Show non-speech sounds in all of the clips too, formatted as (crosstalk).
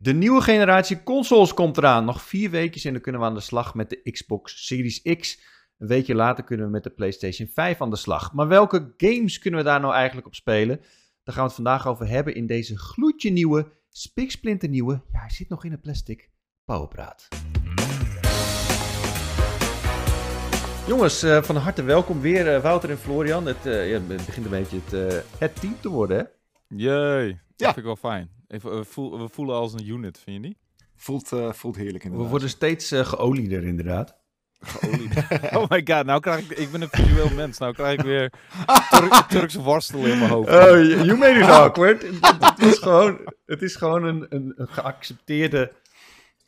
De nieuwe generatie consoles komt eraan. Nog vier weken en dan kunnen we aan de slag met de Xbox Series X. Een weekje later kunnen we met de PlayStation 5 aan de slag. Maar welke games kunnen we daar nou eigenlijk op spelen? Daar gaan we het vandaag over hebben in deze gloedje nieuwe, spiksplinternieuwe, ja hij zit nog in het plastic, Powerpraat. Jongens, uh, van harte welkom weer uh, Wouter en Florian. Het, uh, ja, begint een beetje het, het team te worden hè? Jee, ja. vind ik wel fijn. we, voel, we voelen als een unit, vind je niet? Voelt, voelt heerlijk inderdaad. We worden steeds geolieder inderdaad. (laughs) oh my god, nou krijg ik... Ik ben een visueel mens. Nou krijg ik weer (laughs) Tur Turkse worstel in mijn hoofd. Oh, you made it awkward. het, is gewoon, het is gewoon een, een, een geaccepteerde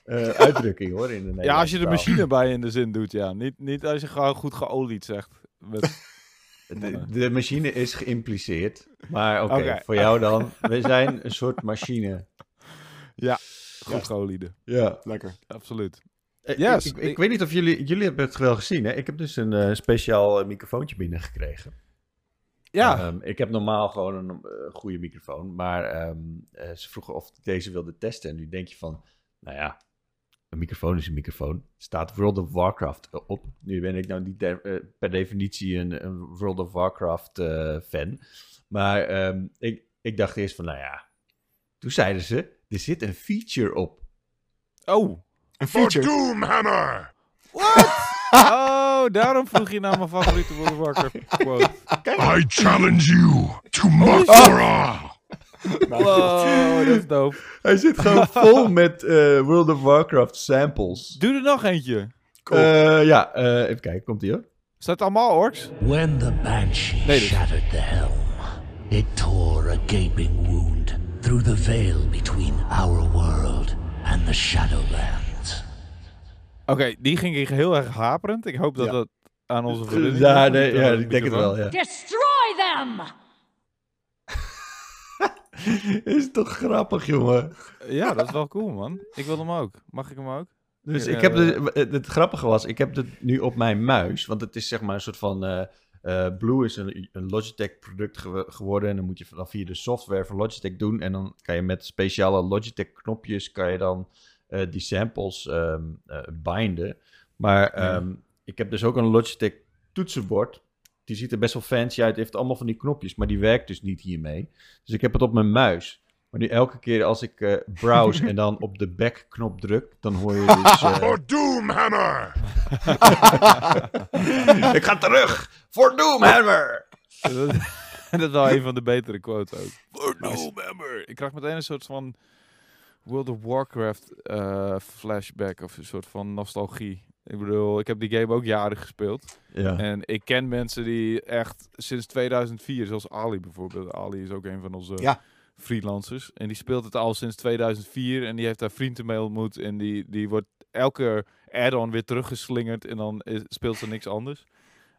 uh, uitdrukking hoor. In de ja, als je de machine bij in de zin doet, ja. Niet, niet als je gewoon goed geolied zegt. Met... De, de, machine is geïmpliceerd. Maar oké, voor jou dan. We zijn een soort machine. Ja, goed ja. Ja, lekker. Absoluut. Eh, yes, ik, ik, weet niet of jullie, jullie hebben het wel gezien. Hè? Ik heb dus een uh, speciaal microfoontje binnengekregen. Ja. Um, ik heb normaal gewoon een uh, goede microfoon. Maar um, uh, ze vroegen of ik deze wilde testen. En nu denk je van, nou ja, een microfoon is een microfoon. Staat World of Warcraft op. Nu ben ik nou niet per definitie een, een, World of Warcraft fan. Maar um, ik, ik dacht eerst van, nou ja. Toen zeiden ze, er zit een feature op. Oh. Een feature. For Doomhammer! What? (laughs) oh, daarom vroeg je naar mijn favoriete World of Warcraft quote. (laughs) I challenge you to Mathra! (laughs) Wow, dat is dope. Hij zit gewoon (laughs) vol met uh, World of Warcraft samples. Doe er nog eentje. Cool. Uh, ja, uh, even kijken, komt ie hoor. Staat allemaal orks? When the Banshee nee, shattered the helm, it tore a gaping wound through the veil between our world and the Shadowlands. Oké, okay, die ging heel erg haperend. Ik hoop dat ja. dat aan onze vrienden... Ja, nee, ja, ik denk het wel, ja. Destroy them! (laughs) is toch grappig, jongen? Ja, dat is wel cool, man. Ik wil hem ook. Mag ik hem ook? Dus ik heb de, het grappige was, ik heb het nu op mijn muis, want het is zeg maar een soort van... Uh, uh, Blue is een, een Logitech product ge geworden en dan moet je dan via de software van Logitech doen en dan kan je met speciale Logitech knopjes kan je dan uh, die samples um, uh, binden. Maar um, ik heb dus ook een Logitech toetsenbord. Die ziet er best wel fancy uit, heeft allemaal van die knopjes, maar die werkt dus niet hiermee. Dus ik heb het op mijn muis. Maar nu elke keer als ik uh, browse (laughs) en dan op de back-knop druk, dan hoor je (laughs) dus... Voor Doomhammer! (laughs) ik ga terug! Voor Doomhammer! dat is wel een van de betere quotes ook. Voor Doomhammer! Ik krijg meteen een soort van World of Warcraft uh, flashback of een soort van nostalgie. Ik bedoel, ik heb die game ook jaren gespeeld. Ja. En ik ken mensen die echt sinds 2004, zoals Ali bijvoorbeeld. Ali is ook een van onze ja. freelancers. En die speelt het al sinds 2004 en die heeft daar vrienden mee ontmoet. En die, die wordt elke add-on weer teruggeslingerd en dan is, speelt ze niks anders.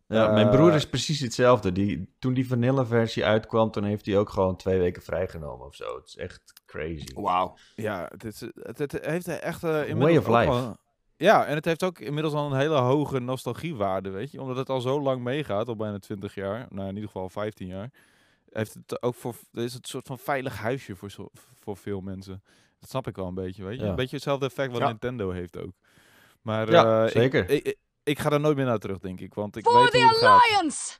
Ja, mijn broer is precies hetzelfde. Die, toen die vanille versie uitkwam, toen heeft hij ook gewoon twee weken vrijgenomen of zo. Het is echt crazy. Wauw. Ja, het, is, het, het heeft echt uh, Way of life. Ja, en het heeft ook inmiddels al een hele hoge nostalgiewaarde, weet je. Omdat het al zo lang meegaat, al bijna 20 jaar. Nou, in ieder geval 15 jaar. Heeft het ook voor, is het een soort van veilig huisje voor, voor veel mensen. Dat snap ik wel een beetje, weet je. Een beetje hetzelfde effect wat Nintendo heeft ook. Maar ja, uh, zeker. ik, ik ga er nooit meer naar terug, denk ik. Want ik For weet the hoe het Alliance!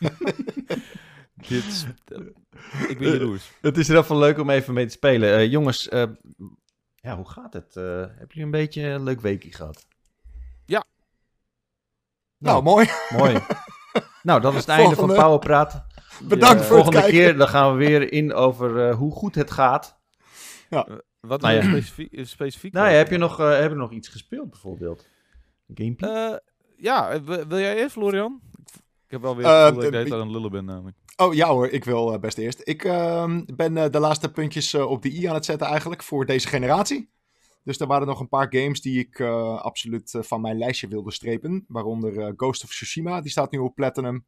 (laughs) Dit ik ben jaloers. (laughs) Het is in ieder geval leuk om even mee te spelen. Uh, jongens, uh, ja, hoe gaat het? Uh, hebben jullie een beetje een leuk weekje gehad? Ja. Nou, nou mooi. Mooi. (laughs) nou, dat is het einde van Powerpraat. Bedankt voor volgende het Volgende keer dan gaan we weer in over hoe goed het gaat. Ja. Wat nou ja. specifiek, specifiek? Nou ja, heb je, nog, heb je nog iets gespeeld bijvoorbeeld? Gameplay? Uh, ja, wil jij eerst, Florian? Ik heb wel weer uh, dat ik de aan het lullen ben namelijk. Oh ja hoor, ik wil uh, best eerst. Ik uh, ben uh, de laatste puntjes op de i aan het zetten eigenlijk voor deze generatie. Dus er waren nog een paar games die ik absoluut van mijn lijstje wilde strepen. Waaronder Ghost of Tsushima, die staat nu op Platinum.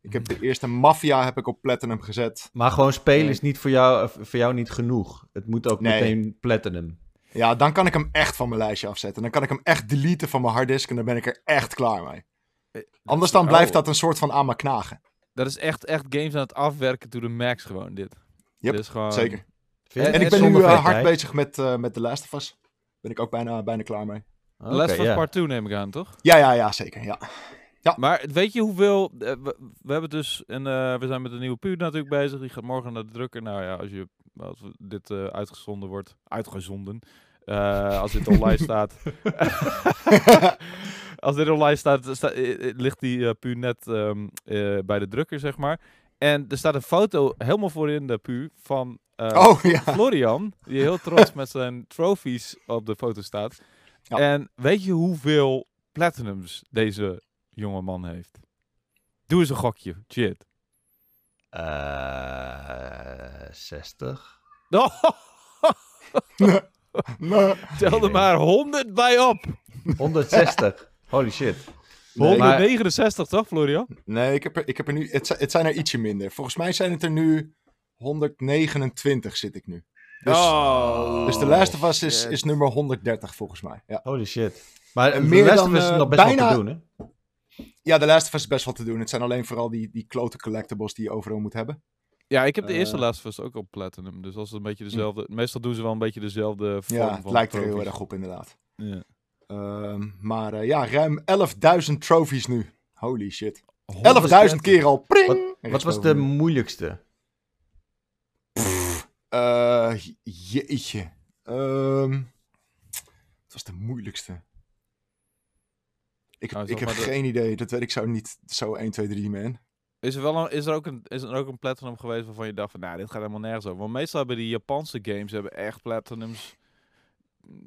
Ik heb de hmm. eerste Mafia heb ik op Platinum gezet. Maar gewoon spelen is niet voor jou, voor jou niet genoeg. Het moet ook nee. meteen Platinum. Ja, dan kan ik hem echt van mijn lijstje afzetten. Dan kan ik hem echt deleten van mijn harddisk en dan ben ik er echt klaar mee. Eh, Anders dan blijft dat een soort van aan me knagen. Dat is echt, echt games aan het afwerken to the max gewoon, dit. Yep, gewoon... zeker. En, ik ben nu eh, hard bezig met, eh met The Last of Us. Ben ik ook bijna, bijna klaar mee. Oké, Last of ja. Part 2 neem ik aan, toch? Ja, ja, ja, zeker. Ja. Maar weet je hoeveel... we, we hebben dus... Een, eh, we zijn met een nieuwe puur natuurlijk bezig. Die gaat morgen naar de drukker. Nou ja, als, je, als dit eh, uitgezonden wordt... Uitgezonden. eh, als dit online (laughs) staat... (laughs) als dit online staat, sta- eh, eh, ligt die eh, puur net ehm, eh, bij de drukker, zeg maar. En er staat een foto helemaal voorin de puur van Oh, ja. Florian, die heel trots met zijn trophies op de foto staat. Ja. En weet je hoeveel platinums deze jonge man heeft? Doe eens een gokje. Shit. Eh, 60. (laughs) Nee. Tel er maar 100 bij op. 160. Holy shit. Nee, 169 toch, Florian? Nee, ik heb er, ik heb er nu... Het, het zijn er ietsje minder. Volgens mij zijn het er nu 129 zit ik nu. Dus, oh. dus The Last of Us is, is nummer 130 volgens mij. Ja, Holy shit. Maar En de meer Last dan, of Us is eh, nog best bijna- wel te doen, hè? ja The Last of Us is best wel te doen. Het zijn alleen vooral die, die klote collectibles die je overal moet hebben. Ja, ik heb de eerste Eh. Last of Us ook op platinum. Dus als het een beetje dezelfde... Meestal doen ze wel een beetje dezelfde vorm Ja, van het lijkt er heel erg op inderdaad. Ja. Ehm, maar eh, ja, ruim 11.000 trophies nu. Holy shit. 11.000 130. keer al. Pring! Wat, Er wat was de nu. moeilijkste? Eh, jeetje. Ehm, het was de moeilijkste. Ik, Nou, ik heb de- geen idee. Dat weet ik zo niet. Zo 1, 2, 3, man. Is er, wel een, is, er ook een, is er ook een platinum geweest waarvan je dacht van, nou, dit gaat helemaal nergens over. Want meestal hebben die Japanse games hebben echt platinums.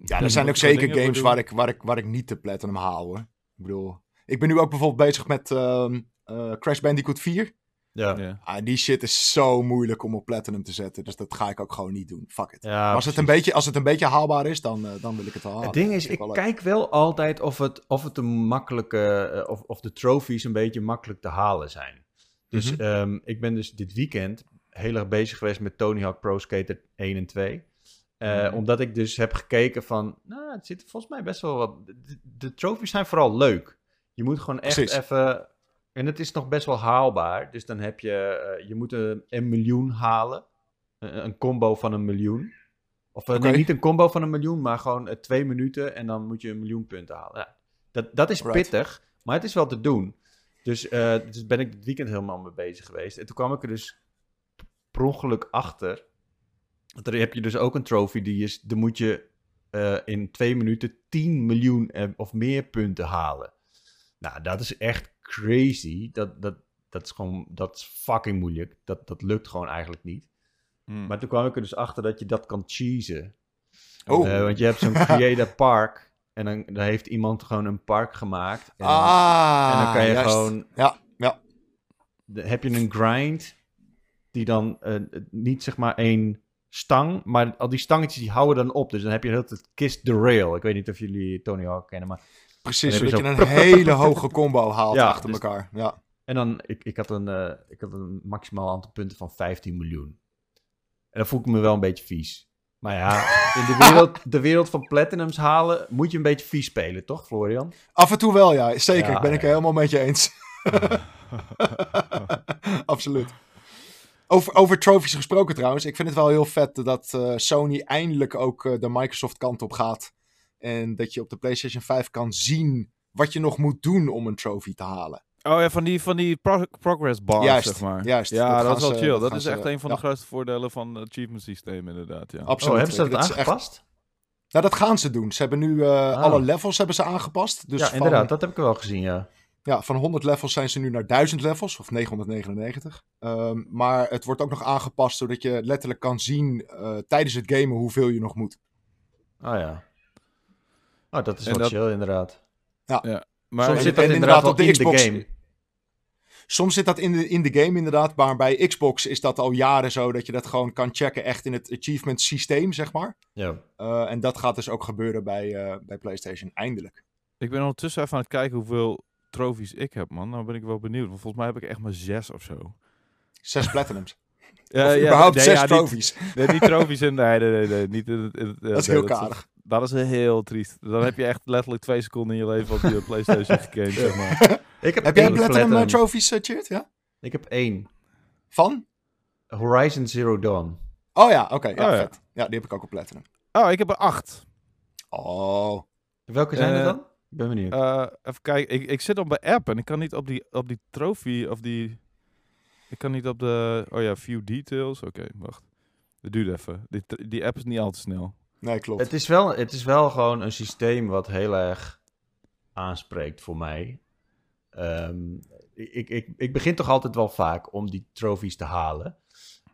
Ja, er zijn ook zeker games waar ik, waar, ik, waar ik niet de platinum haal, hoor. Ik bedoel... Ik ben nu ook bijvoorbeeld bezig met ehm, eh, Crash Bandicoot 4. Ja. Ja. Ah, die shit is zo moeilijk om op platinum te zetten. Dus dat ga ik ook gewoon niet doen. Fuck it. Ja, Maar als, het een beetje, als het een beetje haalbaar is, dan, eh, dan wil ik het halen. Het ding is, ik leuk. kijk wel altijd of het, of het een makkelijke, eh, of, of de trophies een beetje makkelijk te halen zijn. Dus Mhm. ehm, ik ben dus dit weekend heel erg bezig geweest met Tony Hawk Pro Skater 1 en 2. Eh, Mhm. Omdat ik dus heb gekeken van, nou, het zit volgens mij best wel wat... De, de zijn vooral leuk. Je moet gewoon echt Precies. even... En het is nog best wel haalbaar. Dus dan heb je... eh, je moet een, een miljoen halen. Een, een combo van een miljoen. Of eh, nee, niet een combo van een miljoen, maar gewoon eh, twee minuten en dan moet je een miljoen punten halen. Ja, dat, dat is Right. pittig, maar het is wel te doen. Dus, eh dus ben ik dit weekend helemaal mee bezig geweest. En toen kwam ik er dus per ongeluk achter. Dan heb je dus ook een trophy die is, dan moet je eh, in twee minuten 10 miljoen eh, of meer punten halen. Nou, dat is echt crazy. Dat, dat, dat is gewoon, dat is fucking moeilijk. Dat, dat lukt gewoon eigenlijk niet. Hm. Maar toen kwam ik er dus achter dat je dat kan cheesen. Oh. Eh, want je hebt zo'n (laughs) creator park. En dan, dan heeft iemand gewoon een park gemaakt. En ah, en dan kan je juist. gewoon... Ja, ja. de- heb je een grind die dan niet zeg maar één stang, maar al die stangetjes die houden dan op. Dus dan heb je heel het kiss the rail. Ik weet niet of jullie Tony Hawk kennen, maar... Precies, dat je een hele (laughs) hoge combo haalt Ja, achter dus- elkaar. Ja. En dan, ik, ik, had een, eh, ik had een maximaal aantal punten van 15 miljoen. En dan voel ik me wel een beetje vies. Maar ja, (laughs) in de wereld, de wereld van platinums halen moet je een beetje vies spelen, toch Florian? Af en toe wel, ja. Zeker, Ja, ben ik er helemaal met je eens. (laughs) Absoluut. Over, over trophies gesproken trouwens. Ik vind het wel heel vet dat eh, Sony eindelijk ook eh, de Microsoft kant op gaat. En dat je op de PlayStation 5 kan zien wat je nog moet doen om een trophy te halen. Oh ja, van die, van die pro- progress bars, Juist, zeg maar. juist. Ja, Dat is wel ze- chill. dat is ze- echt een van de grootste voordelen van het achievement systeem inderdaad, ja. Absoluut. Oh, hebben ze dat Dit is echt- aangepast? Nou, dat gaan ze doen. Ze hebben nu eh, alle levels hebben ze aangepast. Dus ja, van, inderdaad, dat heb ik wel gezien, ja. Ja, van 100 levels zijn ze nu naar 1000 levels, of 999. Ehm, maar het wordt ook nog aangepast zodat je letterlijk kan zien eh, tijdens het gamen hoeveel je nog moet. Oh ja. Oh, dat is wel dat- chill, inderdaad. Maar Soms zit dat inderdaad op de in Xbox- de game. Soms zit dat in de, in de game inderdaad, maar bij Xbox is dat al jaren zo dat je dat gewoon kan checken echt in het achievement systeem, zeg maar. Ja. Eh, en dat gaat dus ook gebeuren bij, eh, bij PlayStation, eindelijk. ik ben ondertussen even aan het kijken hoeveel trofies ik heb, man. Nou ben ik wel benieuwd. Want volgens mij heb ik echt maar zes of zo. Zes platinums. (laughs) Ja, of ja, überhaupt nee, zes ja, niet- trophies. Nee, niet trofies in. Nee, nee, nee. nee, niet in in Dat is heel karig. Dat is heel triest. Dan heb je echt letterlijk twee seconden in je leven op je PlayStation (laughs) gegamed, zeg maar. (laughs) Ik heb, Heb jij één platinum, eh, trophies, uh, Cheert? Ja? Ik heb één. Van? Horizon Zero Dawn. Oh ja, oké. ja, Oh ja. vet. Ja, die heb ik ook op Platinum. Oh, ik heb er acht. Oh. Welke zijn er Eh, dan? Ik ben benieuwd. Eh, even kijken, ik, ik zit op mijn app en ik kan niet op die, op die trophy of die... Ik kan niet op de... Oh ja, view details. Oké, wacht. Dat duurt even. Die, die app is niet al te snel. Nee, klopt. Het is, wel, het is wel gewoon een systeem wat heel erg aanspreekt voor mij. Ehm, ik, ik, ik begin toch altijd wel vaak om die trophies te halen.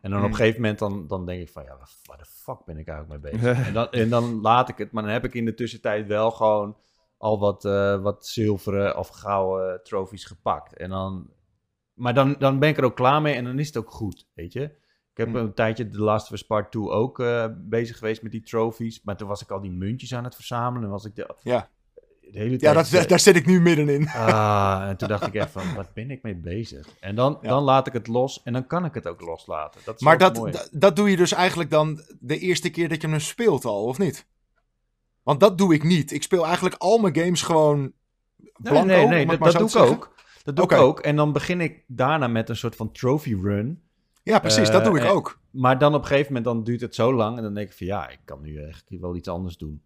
En dan op Hmm. een gegeven moment dan, dan denk ik van, ja, waar- waar de fuck ben ik eigenlijk mee bezig? (laughs) en, dan, en dan laat ik het, maar dan heb ik in de tussentijd wel gewoon al wat, eh, wat zilveren of gouden trophies gepakt. En dan, maar dan, dan ben ik er ook klaar mee en dan is het ook goed, weet je. Ik heb Hmm. een tijdje The Last of Us Part 2 ook eh, bezig geweest met die trophies. Maar toen was ik al die muntjes aan het verzamelen. En was ik de, Ja. de hele Ja, tijd... dat, daar, daar zit ik nu middenin. Ah, en toen dacht ik echt van, wat ben ik mee bezig? En dan, Ja. dan laat ik het los en dan kan ik het ook loslaten. Dat is Maar ook dat, mooi. dat, dat doe je dus eigenlijk dan de eerste keer dat je hem speelt al, of niet? Want dat doe ik niet. Ik speel eigenlijk al mijn games gewoon Nee, blanco, nee, nee, het dat, doe ik zeggen. ook. Dat doe ik ook. En dan begin ik daarna met een soort van trophy run. Ja, precies, dat Eh, doe ik en- ook. Maar dan op een gegeven moment dan duurt het zo lang. En dan denk ik van ja, ik kan nu echt wel iets anders doen.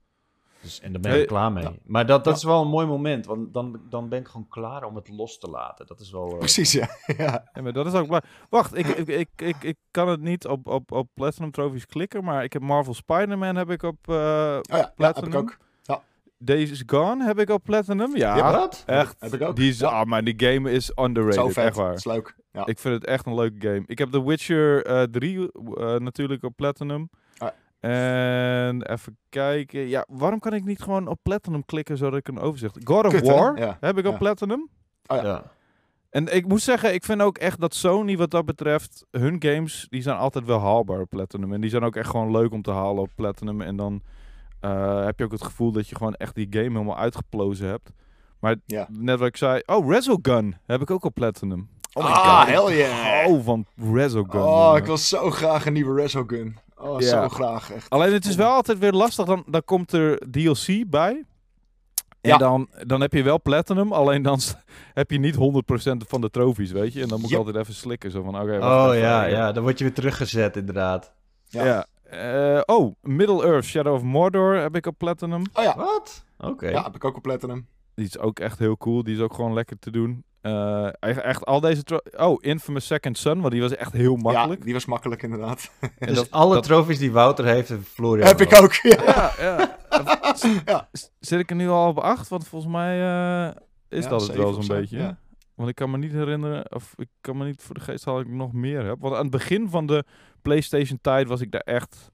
Dus, en dan ben ik Hey, klaar mee. ja. Maar dat, dat Ja. is wel een mooi moment. Want dan, dan ben ik gewoon klaar om het los te laten. Dat is wel... eh, Precies, ja. (laughs) ja. Ja, maar dat is ook belangrijk. Wacht, ik, ik, ik, ik, ik kan het niet op, op, op Platinum Trophies klikken, maar ik heb Marvel Spider-Man heb ik op eh Oh ja, ja, heb ik Platinum. ook. Days is Gone heb ik op Platinum. Ja, Ja, Wat? echt. Heb ik ook. Die is, Ja. ah, maar die game is underrated, Zo vet. echt waar. Is leuk. Ja. Ik vind het echt een leuke game. Ik heb The Witcher eh 3 eh, natuurlijk op Platinum. Ah. En even kijken. Ja, waarom kan ik niet gewoon op Platinum klikken zodat ik een overzicht... God of Kut? War Ja. heb ik op Ja. Platinum. Oh ja. Ja. En ik moet zeggen, ik vind ook echt dat Sony wat dat betreft, hun games, die zijn altijd wel haalbaar op Platinum. En die zijn ook echt gewoon leuk om te halen op Platinum. En dan eh, heb je ook het gevoel dat je gewoon echt die game helemaal uitgeplozen hebt. Maar Ja. net wat ik zei, oh, Resogun heb ik ook op Platinum. Oh my ah, god. hell yeah. hou van Resogun. Oh, jongen. ik wil zo graag een nieuwe Resogun. Oh, Ja. zo graag, echt. Alleen het is wel altijd weer lastig, dan, dan komt er DLC bij. En Ja. dan, dan heb je wel Platinum, alleen dan (laughs) heb je niet 100% van de trofies, weet je. En dan moet ik Yep. altijd even slikken, zo van, oké, Oh ja, ja, dan word je weer teruggezet inderdaad. Ja. Ja. Eh, oh, Middle-earth, Shadow of Mordor heb ik op Platinum. Oh ja. Wat? Oké. Ja, heb ik ook op Platinum. Die is ook echt heel cool. Die is ook gewoon lekker te doen. Eh, echt, echt al deze... Oh, Infamous Second Son, want die was echt heel makkelijk. Ja, die was makkelijk inderdaad. (laughs) En Dus dat- alle dat- trofies die Wouter heeft, Florian heb ik ook. (laughs) ja. Ja, ja. (laughs) Zit ik er nu al op acht? Want volgens mij eh, is Ja, dat het wel zo'n zo, beetje. ja. Want ik kan me niet herinneren, of ik kan me niet voor de geest halen dat ik nog meer heb. Want aan het begin van de PlayStation tijd was ik daar echt...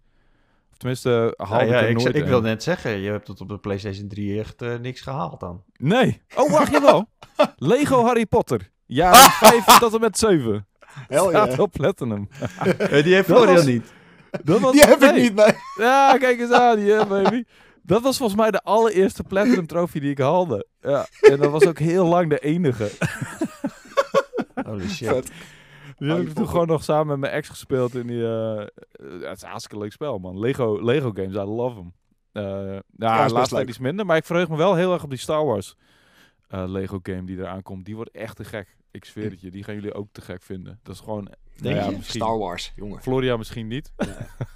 Tenminste, Ja, haalde ja, ik ik, nooit ik wilde net zeggen, je hebt tot op de PlayStation 3 echt eh, niks gehaald dan. Nee. Oh, wacht, (laughs) jawel. Lego Harry Potter. Ja, 5 tot en met 7. (laughs) Hell Staat yeah. op Platinum. (laughs) die heeft Florian was- niet. Dat was, Die heb ik niet, nee. Ja, kijk eens aan, yeah, baby. Dat was volgens mij de allereerste Platinum trofee die ik haalde. Ja, en dat was ook heel lang de enige. Holy shit. Vet. Die heb ik toen gewoon nog samen met mijn ex gespeeld in die... eh, eh, het is een hartstikke leuk spel, man. Lego, Lego games, I love them. Eh ja, Ja, laatst iets minder, maar ik verheug me wel heel erg op die Star Wars Lego game die eraan komt. Die wordt echt te gek. Ik zweer het je, die gaan jullie ook te gek vinden. Dat is gewoon... Denk nou ja, je? Star Wars, jongen. Florian misschien niet.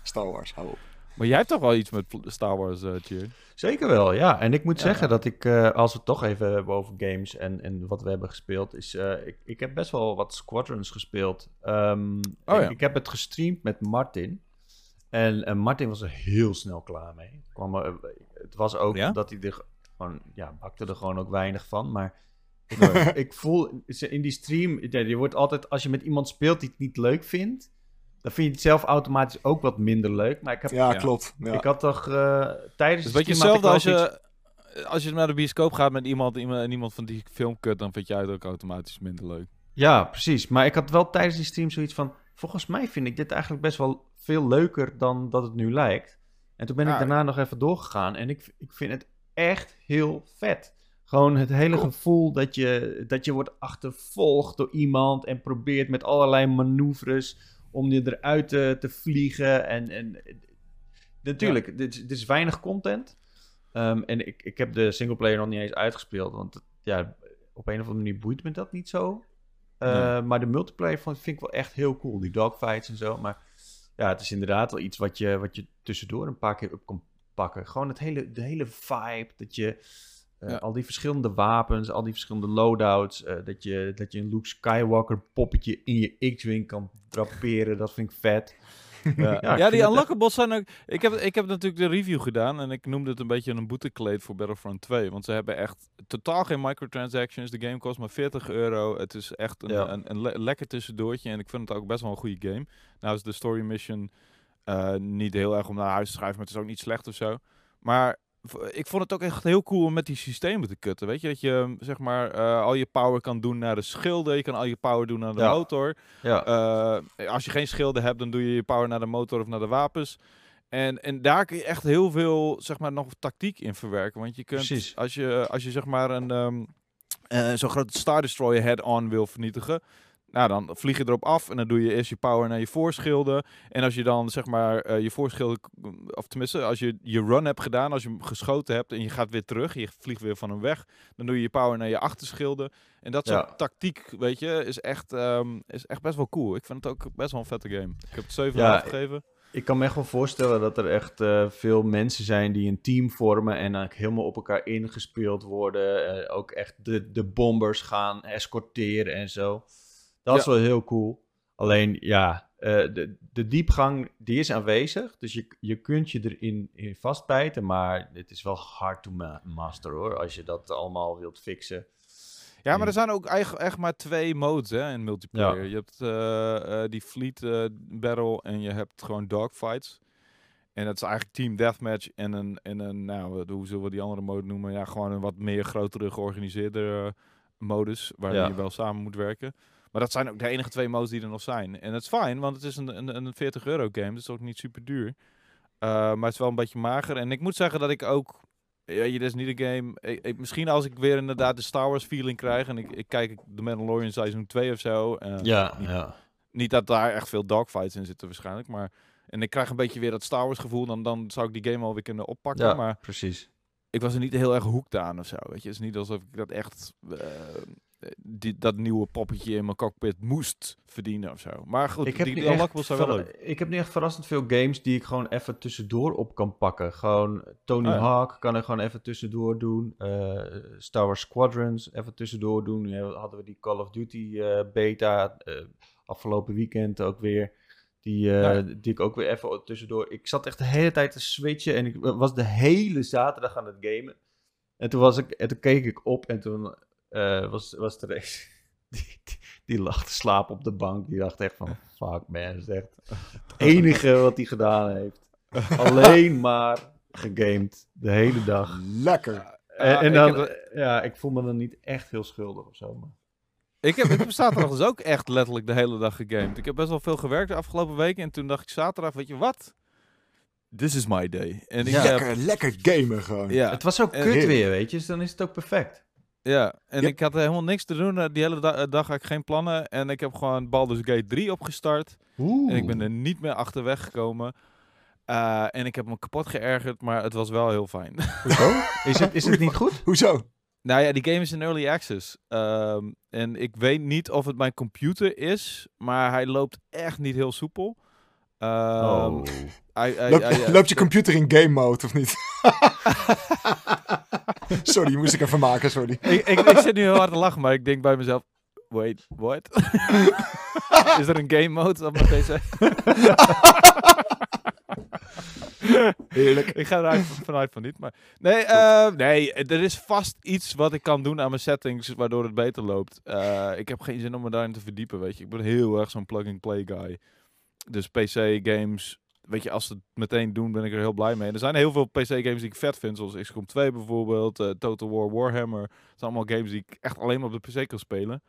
Star Wars, hou op. Maar jij hebt toch wel iets met Star Wars, Cheer? Zeker wel, ja. En ik moet Ja. zeggen dat ik, eh, als we het toch even hebben over games en, en wat we hebben gespeeld, is eh, ik, ik heb best wel wat Squadrons gespeeld. Ehm, Oh ik, ja. ik heb het gestreamd met Martin. En, en Martin was er heel snel klaar mee. Kwam er, het was ook Ja? dat hij er gewoon, ja, bakte er gewoon ook weinig van. Maar ik, (laughs) ik voel in die stream, je wordt altijd, als je met iemand speelt die het niet leuk vindt, dan vind je het zelf automatisch ook wat minder leuk. Maar ik heb Ja. Ja. ik had toch eh, tijdens Het de is hetzelfde wel als je, als je naar de bioscoop gaat met iemand, iemand en iemand van die film kut, dan vind jij het ook automatisch minder leuk. Ja, precies. Maar ik had wel tijdens die stream zoiets van... Volgens mij vind ik dit eigenlijk best wel veel leuker dan dat het nu lijkt. En toen ben ik Ja. daarna nog even doorgegaan. En ik, ik vind het echt heel vet. Gewoon het hele Cool. gevoel dat je, dat je wordt achtervolgd door iemand... en probeert met allerlei manoeuvres om je eruit te, te vliegen. En, en natuurlijk, dit, is- dit is weinig content. Ehm, en ik, ik heb de singleplayer nog niet eens uitgespeeld. Want ja, op een of andere manier boeit me dat niet zo. Uh, Nee. Maar de multiplayer vind ik wel echt heel cool. Die dogfights en zo. Maar ja, het is inderdaad wel iets wat je, wat je tussendoor een paar keer op kan pakken. Gewoon het hele, de hele vibe, dat je eh, Ja. al die verschillende wapens, al die verschillende loadouts, eh, dat, je, dat je een Luke Skywalker poppetje in je X-Wing kan draperen, dat vind ik vet. (laughs) Ja, ik ja die unlockables zijn ook... Ik heb, ik heb natuurlijk de review gedaan en ik noemde het een beetje een boetekleed voor Battlefront 2. Want ze hebben echt totaal geen microtransactions. De game kost maar 40 euro. Het is echt een, Ja. een, een le- lekker tussendoortje en ik vind het ook best wel een goede game. Nou is de story mission eh, niet heel erg om naar huis te schrijven, maar het is ook niet slecht of zo. Maar ik vond het ook echt heel cool om met die systemen te kutten. Weet je, dat je zeg maar eh, al je power kan doen naar de schilden. Je kan al je power doen naar de Ja. motor. Ja, Eh, als je geen schilden hebt, dan doe je je power naar de motor of naar de wapens. En, en daar kun je echt heel veel, zeg maar, nog tactiek in verwerken. Want je kunt, Precies. als je, als je zeg maar een ehm, eh, zo'n grote Star Destroyer head-on wil vernietigen, nou dan vlieg je erop af en dan doe je eerst je power naar je voorschilden. En als je dan zeg maar eh, je voorschilden, of tenminste als je je run hebt gedaan, als je hem geschoten hebt en je gaat weer terug, je vliegt weer van hem weg, dan doe je je power naar je achterschilden. En dat soort Ja. tactiek, weet je, is echt, ehm, is echt best wel cool. Ik vind het ook best wel een vette game. Ik heb het 7,5 Ja, gegeven. ik kan me echt wel voorstellen dat er echt eh, veel mensen zijn die een team vormen en eigenlijk helemaal op elkaar ingespeeld worden. Eh, ook echt de, de bombers gaan escorteren en zo. Dat is wel heel cool. Alleen ja, eh, de, de diepgang die is aanwezig. Dus je, je kunt je erin in vastbijten. Maar het is wel hard to ma master hoor. Als je dat allemaal wilt fixen. Ja, maar er zijn ook eigen, echt maar twee modes hè, in multiplayer. Ja. Je hebt eh, eh, die fleet battle en je hebt gewoon dogfights. En dat is eigenlijk team deathmatch en een, en een nou, hoe zullen we die andere mode noemen? Ja, gewoon een wat meer grotere georganiseerde modus, waarin Ja. je wel samen moet werken. Maar dat zijn ook de enige twee modes die er nog zijn. En dat is fijn, want het is een, een, een 40 euro game, dus ook niet super duur. Eh, maar het is wel een beetje mager. En ik moet zeggen dat ik ook ja, dit is niet een game. Ik, ik- misschien als ik weer inderdaad de Star Wars feeling krijg en ik, ik kijk The Mandalorian seizoen 2 of zo. eh, Ja, niet, ja. niet dat daar echt veel dogfights in zitten waarschijnlijk, maar en ik krijg een beetje weer dat Star Wars gevoel, dan, dan zou ik die game alweer kunnen oppakken. ja Maar precies. ik was er niet heel erg hoekt aan of zo. Weet je, het is niet alsof ik dat echt eh, die, dat nieuwe poppetje in mijn cockpit moest verdienen of zo. Maar goed, Ik heb, die, die echt zijn wel leuk. ik heb nu echt verrassend veel games die ik gewoon even tussendoor op kan pakken. Gewoon Tony Oh ja. Hawk kan ik gewoon even tussendoor doen. Eh, Star Wars Squadrons even tussendoor doen. Nu hadden we die Call of Duty eh, beta eh, afgelopen weekend ook weer. Die, Ja. die ik ook weer even tussendoor. Ik zat echt de hele tijd te switchen en ik was de hele zaterdag aan het gamen. En toen, was ik, en toen keek ik op en toen eh, was, was er (laughs) Die, die, die lag te slapen op de bank. Die dacht echt van, fuck man, is echt het enige wat hij gedaan heeft. (laughs) Alleen maar gegamed, de hele dag. Lekker. En, Ja, en ik dan, heb- ja, ik voel me dan niet echt heel schuldig of zo. Maar... Ik heb, ik heb zaterdag dus ook echt letterlijk de hele dag gegamed. Ik heb best wel veel gewerkt de afgelopen weken. En toen dacht ik zaterdag, weet je wat? This is my day. En ik Ja. heb, Lekker, lekker gamen gewoon. ja, Het was ook en- kut weer, weet je, dus dan is het ook perfect. Ja, en Ja. ik had helemaal niks te doen. Eh, Die hele da- eh, dag had ik geen plannen. En ik heb gewoon Baldur's Gate 3 opgestart. Oeh. En ik ben er niet meer achterweg gekomen. Eh, en ik heb me kapot geërgerd, maar het was wel heel fijn. (laughs) Hoezo? Is het, is het niet goed? (laughs) Hoezo? nou ja, die game is in early access. Ehm, en ik weet niet of het mijn computer is, maar hij loopt echt niet heel soepel. Ehm, oh. Loop- loopt je computer in game mode of niet? (laughs) (laughs) sorry, moest ik even maken, sorry. ik, ik, ik zit nu heel hard te lachen, maar ik denk bij mezelf... Wait, what? (laughs) is er een game mode op mijn PC? (laughs) Heerlijk. ik ga er eigenlijk vanuit van niet, maar... Nee, eh, nee, er is vast iets wat ik kan doen aan mijn settings, waardoor het beter loopt. Eh, ik heb geen zin om me daarin te verdiepen, weet je. Ik ben heel erg zo'n plug-and-play guy. Dus PC-games, weet je, als ze het meteen doen, ben ik er heel blij mee. En er zijn heel veel PC-games die ik vet vind, zoals XCOM 2 bijvoorbeeld, eh, Total War Warhammer. Het zijn allemaal games die ik echt alleen maar op de PC kan spelen.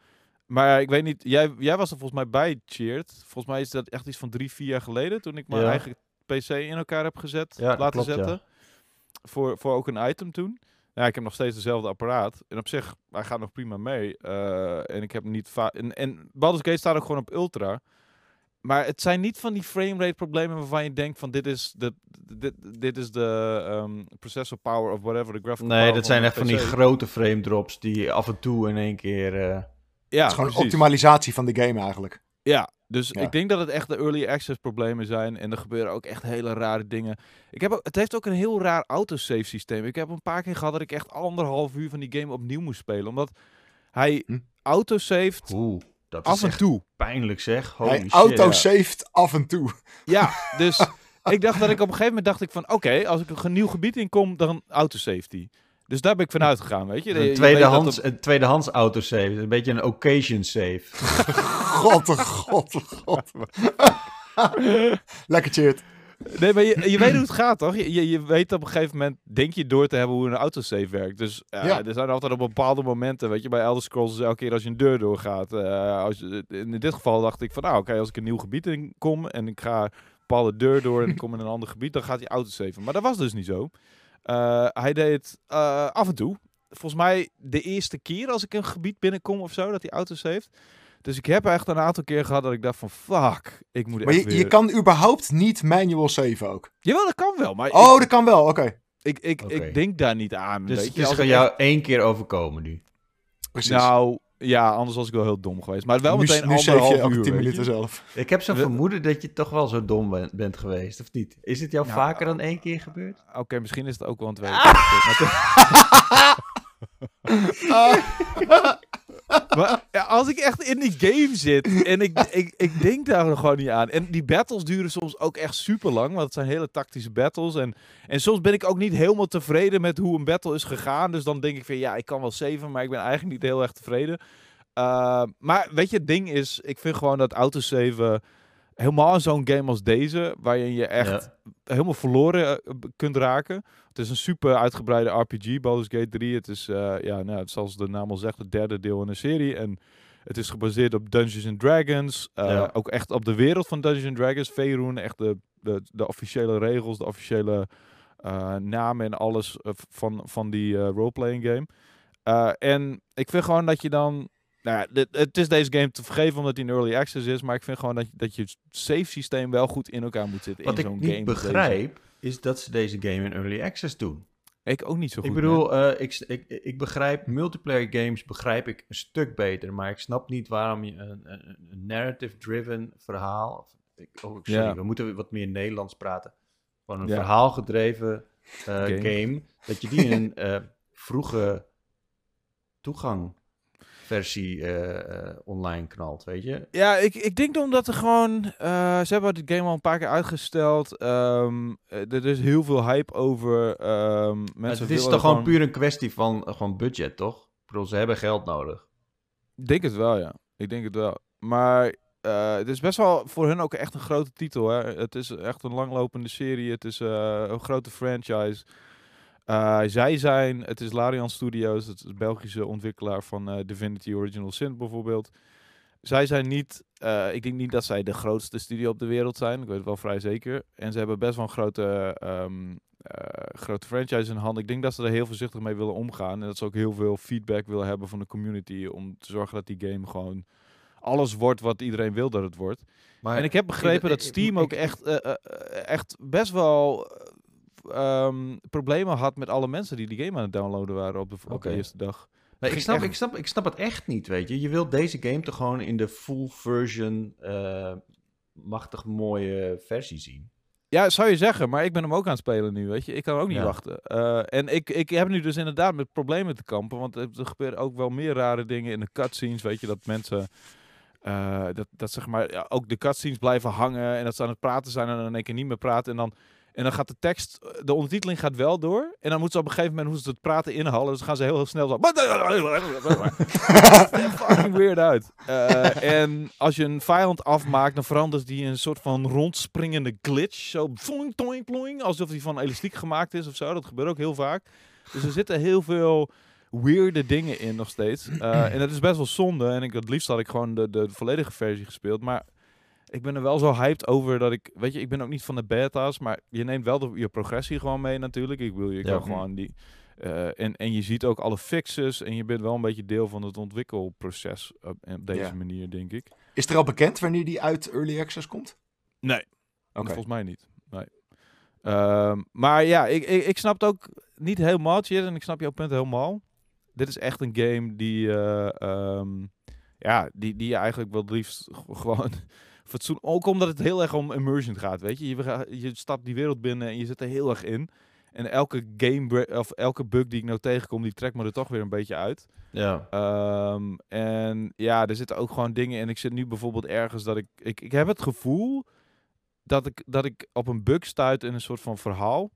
Maar ik weet niet, jij, jij was er volgens mij bij, Cheered. Volgens mij is dat echt iets van drie, vier jaar geleden, toen ik mijn Ja. eigen PC in elkaar heb gezet, Ja, laten klopt, ja. zetten. Voor, voor ook een item toen. Ja, ik heb nog steeds dezelfde apparaat. En op zich, hij gaat nog prima mee. Eh, en ik heb niet vaak... En, en Baldur's Gate staat ook gewoon op ultra. Maar het zijn niet van die framerate problemen waarvan je denkt van dit is de, dit, dit is de ehm, processor power of whatever, de graphical Nee, power dat zijn echt van die grote frame drops die af en toe in één keer... eh, Ja, het is gewoon precies. optimalisatie van de game eigenlijk. Ja, dus Ja. ik denk dat het echt de early access problemen zijn. En er gebeuren ook echt hele rare dingen. Ik heb ook, het heeft ook een heel raar autosave systeem. Ik heb een paar keer gehad dat ik echt anderhalf uur van die game opnieuw moest spelen. Omdat hij Hm. autosaved Oeh, dat af is en echt toe. pijnlijk zeg. Holy Hij shit. auto-saved af en toe. Ja, (laughs) dus ik dacht dat ik op een gegeven moment dacht ik van... Oké, als ik een nieuw gebied inkom, dan autosave die. Dus daar ben ik vanuit gegaan, weet je. Een tweedehands, dat een tweedehands autosave. Een beetje een occasion save. (laughs) God, oh god, oh god. (laughs) Lekker cheert. Nee, maar je, je weet hoe het gaat, toch? Je, je, weet op een gegeven moment, denk je door te hebben hoe een autosave werkt. Dus ja, Ja. er zijn altijd op bepaalde momenten, weet je, bij Elder Scrolls is elke keer als je een deur doorgaat. eh, als je, in dit geval dacht ik van, nou oké, als ik een nieuw gebied in kom en ik ga een bepaalde deur door en ik kom in een ander gebied, dan gaat hij autosaven. Maar dat was dus niet zo. Eh, hij deed het eh, af en toe. Volgens mij de eerste keer als ik een gebied binnenkom of zo, dat hij autosaved. Dus ik heb echt een aantal keer gehad dat ik dacht van, fuck, ik moet Maar echt je, weer... je kan überhaupt niet manual save ook. Jawel, dat kan wel, maar Oh, ik, dat kan wel, oké. ik, ik, ik denk daar niet aan. Dus weet het je, is gewoon ik jou één keer overkomen nu. Precies. Nou, ja, anders was ik wel heel dom geweest. Maar wel nu, meteen nu anderhalf je uur, 10 weet minuten zelf. Ik heb zo'n vermoeden dat je toch wel zo dom ben- bent geweest, of niet? Is het jou Nou, vaker dan één keer gebeurd? Oké, misschien is het ook wel een tweede. (laughs) (laughs) (laughs) maar als ik echt in die game zit en ik, ik, ik denk daar gewoon niet aan. En die battles duren soms ook echt super lang, want het zijn hele tactische battles. En, en soms ben ik ook niet helemaal tevreden met hoe een battle is gegaan. Dus dan denk ik van ja, ik kan wel saven, maar ik ben eigenlijk niet heel erg tevreden. Uh, maar weet je, het ding is, ik vind gewoon dat autosaven helemaal in zo'n game als deze, waarin je echt Ja. helemaal verloren uh, kunt raken. Het is een super uitgebreide RPG, Baldur's Gate 3. Het is, uh, ja, nou, zoals de naam al zegt, het derde deel in een serie. En het is gebaseerd op Dungeons and Dragons. Uh, Ja. Ook echt op de wereld van Dungeons and Dragons. Faerun, echt de, de, de officiële regels, de officiële uh, namen en alles van, van die roleplaying game. En ik vind gewoon dat je dan nou ja, dit, het is deze game te vergeven omdat hij in early access is. Maar ik vind gewoon dat, dat je save systeem wel goed in elkaar moet zitten. Wat in ik zo'n niet game als deze. begrijp, is dat ze deze game in early access doen. Ik ook niet zo goed. Ik bedoel, uh, ik, ik, ik begrijp multiplayer games begrijp ik een stuk beter, maar ik snap niet waarom je een, een, een narrative-driven verhaal. Of, ik, oh, sorry, Ja. we moeten wat meer Nederlands praten. Gewoon een Ja. verhaalgedreven uh, Game. game. Dat je die in een uh, vroege toegangversie uh, online knalt, weet je? Ja, ik, ik denk omdat er gewoon... eh, ze hebben het game al een paar keer uitgesteld. Eh, er is heel veel hype over. Maar mensen het is toch gewoon puur een kwestie van gewoon budget, toch? Ik bedoel, ze hebben geld nodig. Ik denk het wel, ja. Ik denk het wel. Maar het is best wel voor hun ook echt een grote titel. Hè? Het is echt een langlopende serie. Het is een grote franchise. Uh, zij zijn, het is Larian Studios, het is de Belgische ontwikkelaar van uh, Divinity Original Sin bijvoorbeeld. Zij zijn niet, uh, ik denk niet dat zij de grootste studio op de wereld zijn, ik weet het wel vrij zeker. En ze hebben best wel een grote, um, grote franchise in handen. Ik denk dat ze er heel voorzichtig mee willen omgaan en dat ze ook heel veel feedback willen hebben van de community om te zorgen dat die game gewoon alles wordt wat iedereen wil dat het wordt. Maar en ik heb begrepen ik- dat ik- Steam ik- ook echt, uh, uh, echt best wel um, problemen had met alle mensen die die game aan het downloaden waren op de, op de eerste dag. Nee, ik, snap, echt- ik, snap, ik snap het echt niet, weet je. Je wilt deze game toch gewoon in de full version eh, machtig mooie versie zien. Ja, zou je zeggen, maar ik ben hem ook aan het spelen nu, weet je. Ik kan ook niet Ja. wachten. Uh, en ik, ik heb nu dus inderdaad met problemen te kampen, want er er gebeuren ook wel meer rare dingen in de cutscenes, weet je, dat mensen... uh, dat, dat zeg maar, ja, ook de cutscenes blijven hangen en dat ze aan het praten zijn en dan in één keer niet meer praten. En dan, en dan gaat de tekst, de ondertiteling gaat wel door. En dan moeten ze op een gegeven moment hoe ze het praten inhalen. Dus gaan ze heel, heel snel zo. (laughs) (laughs) Fucking weird uit. Uh, en als je een vijand afmaakt, dan verandert die in een soort van rondspringende glitch. Zo ploing, toing, ploing, alsof die van elastiek gemaakt is of zo. Dat gebeurt ook heel vaak. Dus er zitten heel veel weirde dingen in nog steeds. Uh, en dat is best wel zonde. En ik, het liefst had ik gewoon de, de volledige versie gespeeld. Maar ik ben er wel zo hyped over dat ik... Weet je, ik ben ook niet van de beta's. Maar je neemt wel de, je progressie gewoon mee natuurlijk. Ik wil je Ja. kan gewoon die... Uh, en, en je ziet ook alle fixes en je bent wel een beetje deel van het ontwikkelproces op, op deze Ja. manier, denk ik. Is er al bekend wanneer die uit Early Access komt? Nee, Oké. volgens mij niet. Nee. Ehm, maar ja, ik, ik, ik snap het ook niet helemaal, Chid, en ik snap jouw punt helemaal. Dit is echt een game die, eh, ehm, ja, die, die je eigenlijk wel het liefst gewoon fatsoen... Ook omdat het heel erg om immersion gaat, weet je. Je, je stapt die wereld binnen en je zit er heel erg in. En elke game of elke bug die ik nou tegenkom, die trekt me er toch weer een beetje uit. Ja. Ehm, en ja, er zitten ook gewoon dingen in. Ik zit nu bijvoorbeeld ergens dat ik... Ik, ik heb het gevoel dat ik, dat ik op een bug stuit in een soort van verhaal.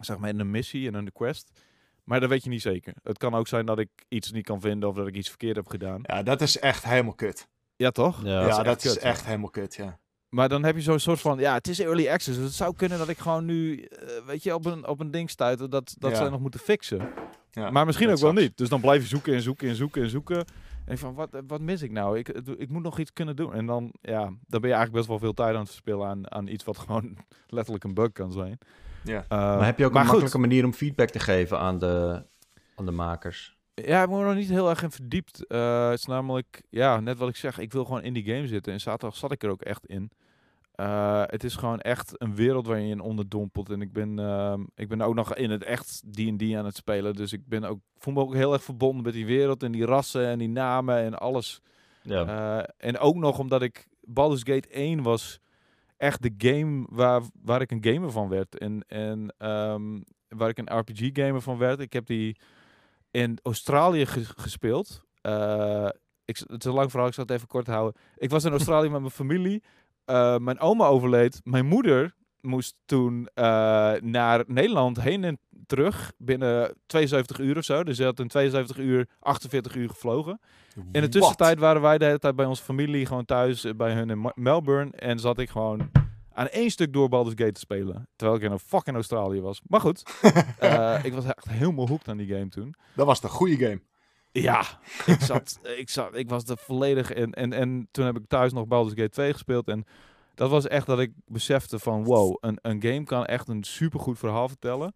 Zeg maar in een missie en in de quest. Maar dat weet je niet zeker. Het kan ook zijn dat ik iets niet kan vinden of dat ik iets verkeerd heb gedaan. Ja, dat is echt helemaal kut. Ja, toch? Ja. Ja, is dat is kut, echt, ja. helemaal kut, ja. Maar dan heb je zo'n soort van, ja, het is early access. Dus het zou kunnen dat ik gewoon nu, eh, weet je, op een, op een ding stuiten dat, dat Ja. zij nog moeten fixen. ja maar misschien ook wel niet. Dus dan blijf je zoeken en zoeken en zoeken en zoeken. En van, wat, wat mis ik nou? Ik, ik moet nog iets kunnen doen. En dan, ja, dan ben je eigenlijk best wel veel tijd aan het verspillen aan, aan iets wat (laughs) gewoon letterlijk een bug kan zijn. Ja. Eh, Maar heb je ook een goed. makkelijke manier om feedback te geven aan de, aan de makers? Ja, ik ben er nog niet heel erg in verdiept. Eh, het is namelijk, ja, net wat ik zeg, ik wil gewoon in die game zitten. En zaterdag zat ik er ook echt in. Eh, het is gewoon echt een wereld waar je in onderdompelt. En ik ben, ehm, ik ben ook nog in het echt D&D aan het spelen. Dus ik ben ook, voel me ook heel erg verbonden met die wereld en die rassen en die namen en alles. Ja. Eh, en ook nog omdat ik Baldur's Gate 1 was echt de game waar, waar ik een gamer van werd. En, en ehm, waar ik een RPG-gamer van werd. Ik heb die in Australië ge- gespeeld. Eh, ik, het is een lang verhaal, ik zal het even kort houden. Ik was in (laughs) Australië met mijn familie. Eh, mijn oma overleed. Mijn moeder moest toen eh, naar Nederland heen en terug binnen 72 uur of zo. Dus ze had in 72 uur 48 uur gevlogen. In de tussentijd waren wij de hele tijd bij onze familie gewoon thuis bij hun in Melbourne. En zat ik gewoon aan één stuk door Baldur's Gate te spelen. Terwijl ik in een fucking Australië was. Maar goed, (laughs) eh, ik was echt helemaal hooked aan die game toen. Dat was de goede game. Ja, ik zat, (laughs) ik zat, ik was er volledig in. En, en toen heb ik thuis nog Baldur's Gate 2 gespeeld. En dat was echt dat ik besefte van, wow, een, een game kan echt een supergoed verhaal vertellen.